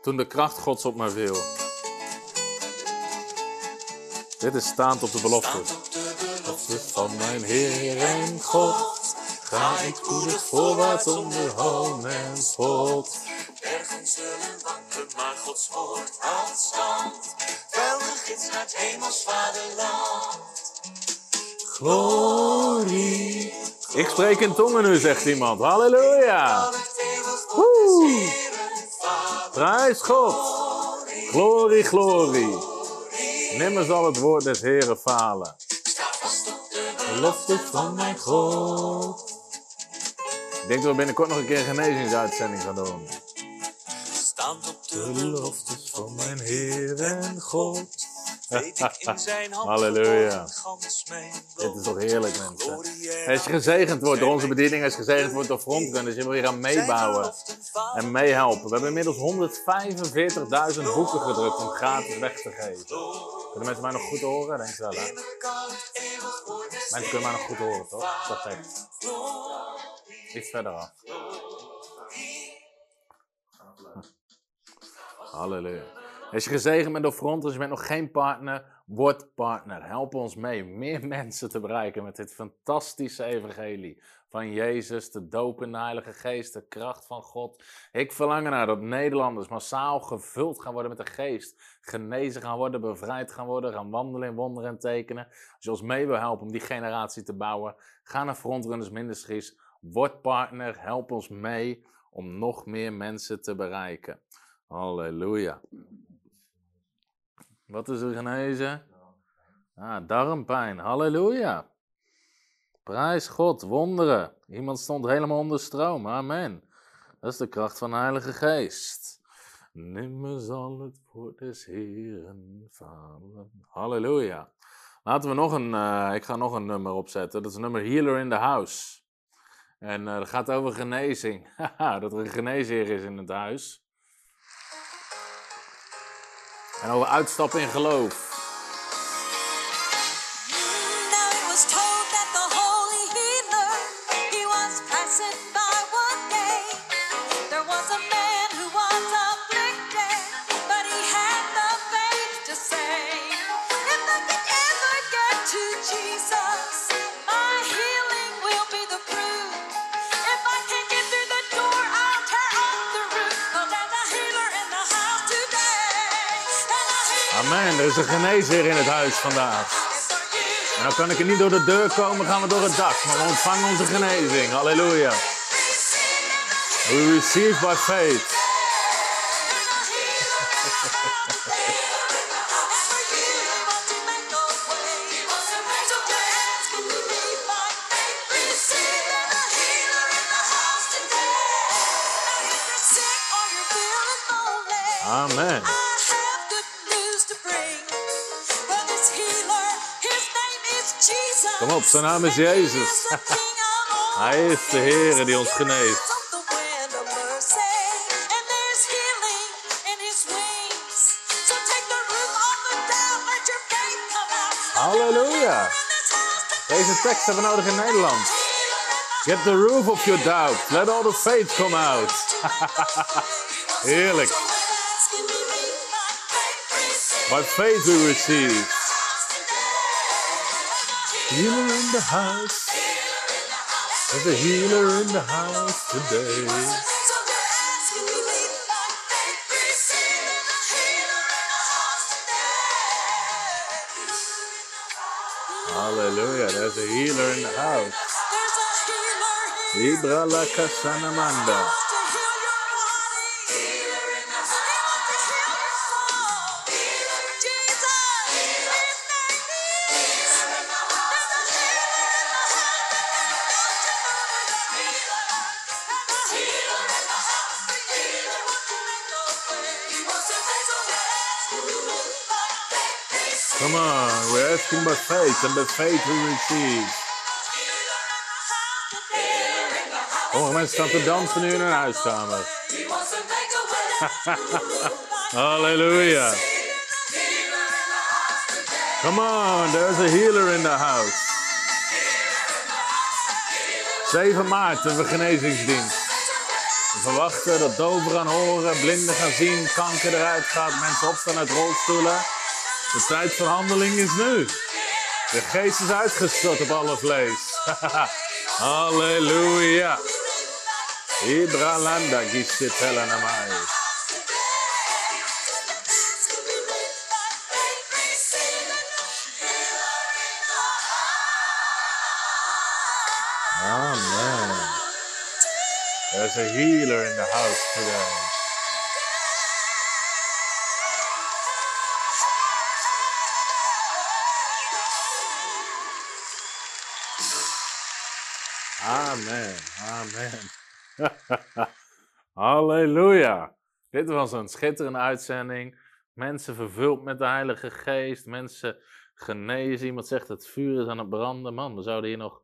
Toen de kracht gods op mij viel. Dit is staand op de belofte. Belofte van mijn Heer en God. Ga ik spoedig voorwaarts onder hoon en spot. Ergens zullen wankelen, maar Gods woord houdt stand. Gids naar het hemels vaderland. Glorie. Ik spreek in tongen nu, zegt iemand. Halleluja. Woe. Prijs God. Glorie, glorie. Nimmer zal het woord des Heren falen. Sta vast op de Belofte van mijn God. Ik denk dat we binnenkort nog een keer een genezingsuitzending gaan doen. stand op de De beloftes van mijn Heer en God. Weet ik in zijn <laughs> hand Halleluja. Dit is toch heerlijk, mensen. Als je gezegend wordt door onze bediening, als je gezegend wordt door Frontrunners, je wil weer gaan meebouwen en meehelpen. We hebben inmiddels 145.000 boeken gedrukt om gratis weg te geven. Kunnen mensen mij nog goed horen? Denk wel, hè? Mensen kunnen mij nog goed horen, toch? Perfect. Iets verder af. Halleluja. Als je gezegend bent door front, als je bent nog geen partner, word partner. Help ons mee meer <laughs> mensen te bereiken met dit fantastische evangelie van Jezus, de doop in de Heilige Geest, de kracht van God. Ik verlang ernaar dat Nederlanders massaal gevuld gaan worden met de Geest, genezen gaan worden, bevrijd gaan worden, gaan wandelen in wonderen en tekenen. Als je ons mee wil helpen om die generatie te bouwen, ga naar Frontrunners Ministries, word partner, help ons mee om nog meer mensen te bereiken. Halleluja. Wat is er genezen? Ah, darmpijn. Halleluja. Prijs God, wonderen. Iemand stond helemaal onder stroom. Amen. Dat is de kracht van de Heilige Geest. Nimmer zal het woord des Heeren falen. Halleluja. Laten we nog een, eh, ik ga nog een nummer opzetten. Dat is nummer Healer in the House. En eh dat gaat over genezing. <laughs> Dat er een geneesheer is in het huis. En over uitstappen in geloof. Is een genezer in het huis vandaag. En dan kan ik er niet door de deur komen, gaan we door het dak. Maar we ontvangen onze genezing. Halleluja. We receive by faith. Zijn naam is Jezus. Hij is de Heer die ons geneest. Halleluja. Deze tekst hebben we nodig in Nederland. Get the roof of your doubt. Let all the faith come out. <laughs> Heerlijk. By faith we receive. Healer in the house. There's a healer in the house today. Hallelujah. There's a healer in the house. Libra la casanamanda. Faith, and by faith we receive. Oh, mensen staan te dansen nu in hun huiskamer. <laughs> Hallelujah. Come on, there's a healer in the house. 7 maart hebben we genezingsdienst. We verwachten dat doven gaan horen, blinden gaan zien, kanker eruit gaat, mensen opstaan uit rolstoelen. De tijd van handeling is nu. De geest is uitgestort op alle vlees. <laughs> Halleluja. Ibralanda gisitela namai. Amen. There's a healer in the house today. Amen. Amen. <laughs> Halleluja. Dit was een schitterende uitzending. Mensen vervuld met de Heilige Geest. Mensen genezen. Iemand zegt het vuur is aan het branden. Man, we zouden hier nog.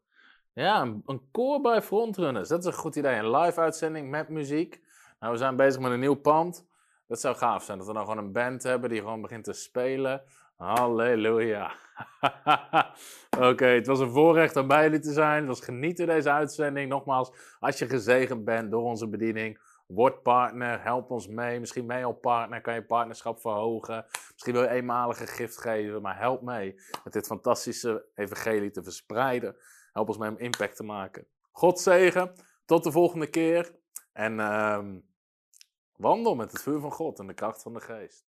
Ja, een, een koor bij frontrunners. Dat is een goed idee. Een live uitzending met muziek. Nou, we zijn bezig met een nieuw pand. Dat zou gaaf zijn. Dat we dan gewoon een band hebben die gewoon begint te spelen. Halleluja. <laughs> Oké, het was een voorrecht om bij jullie te zijn. Het was genieten deze uitzending. Nogmaals, als je gezegend bent door onze bediening, word partner, help ons mee. Misschien mee op partner, kan je partnerschap verhogen. Misschien wil je eenmalige gift geven, maar help mee met dit fantastische evangelie te verspreiden. Help ons mee om impact te maken. God zegen, tot de volgende keer. En ehm, wandel met het vuur van God en de kracht van de geest.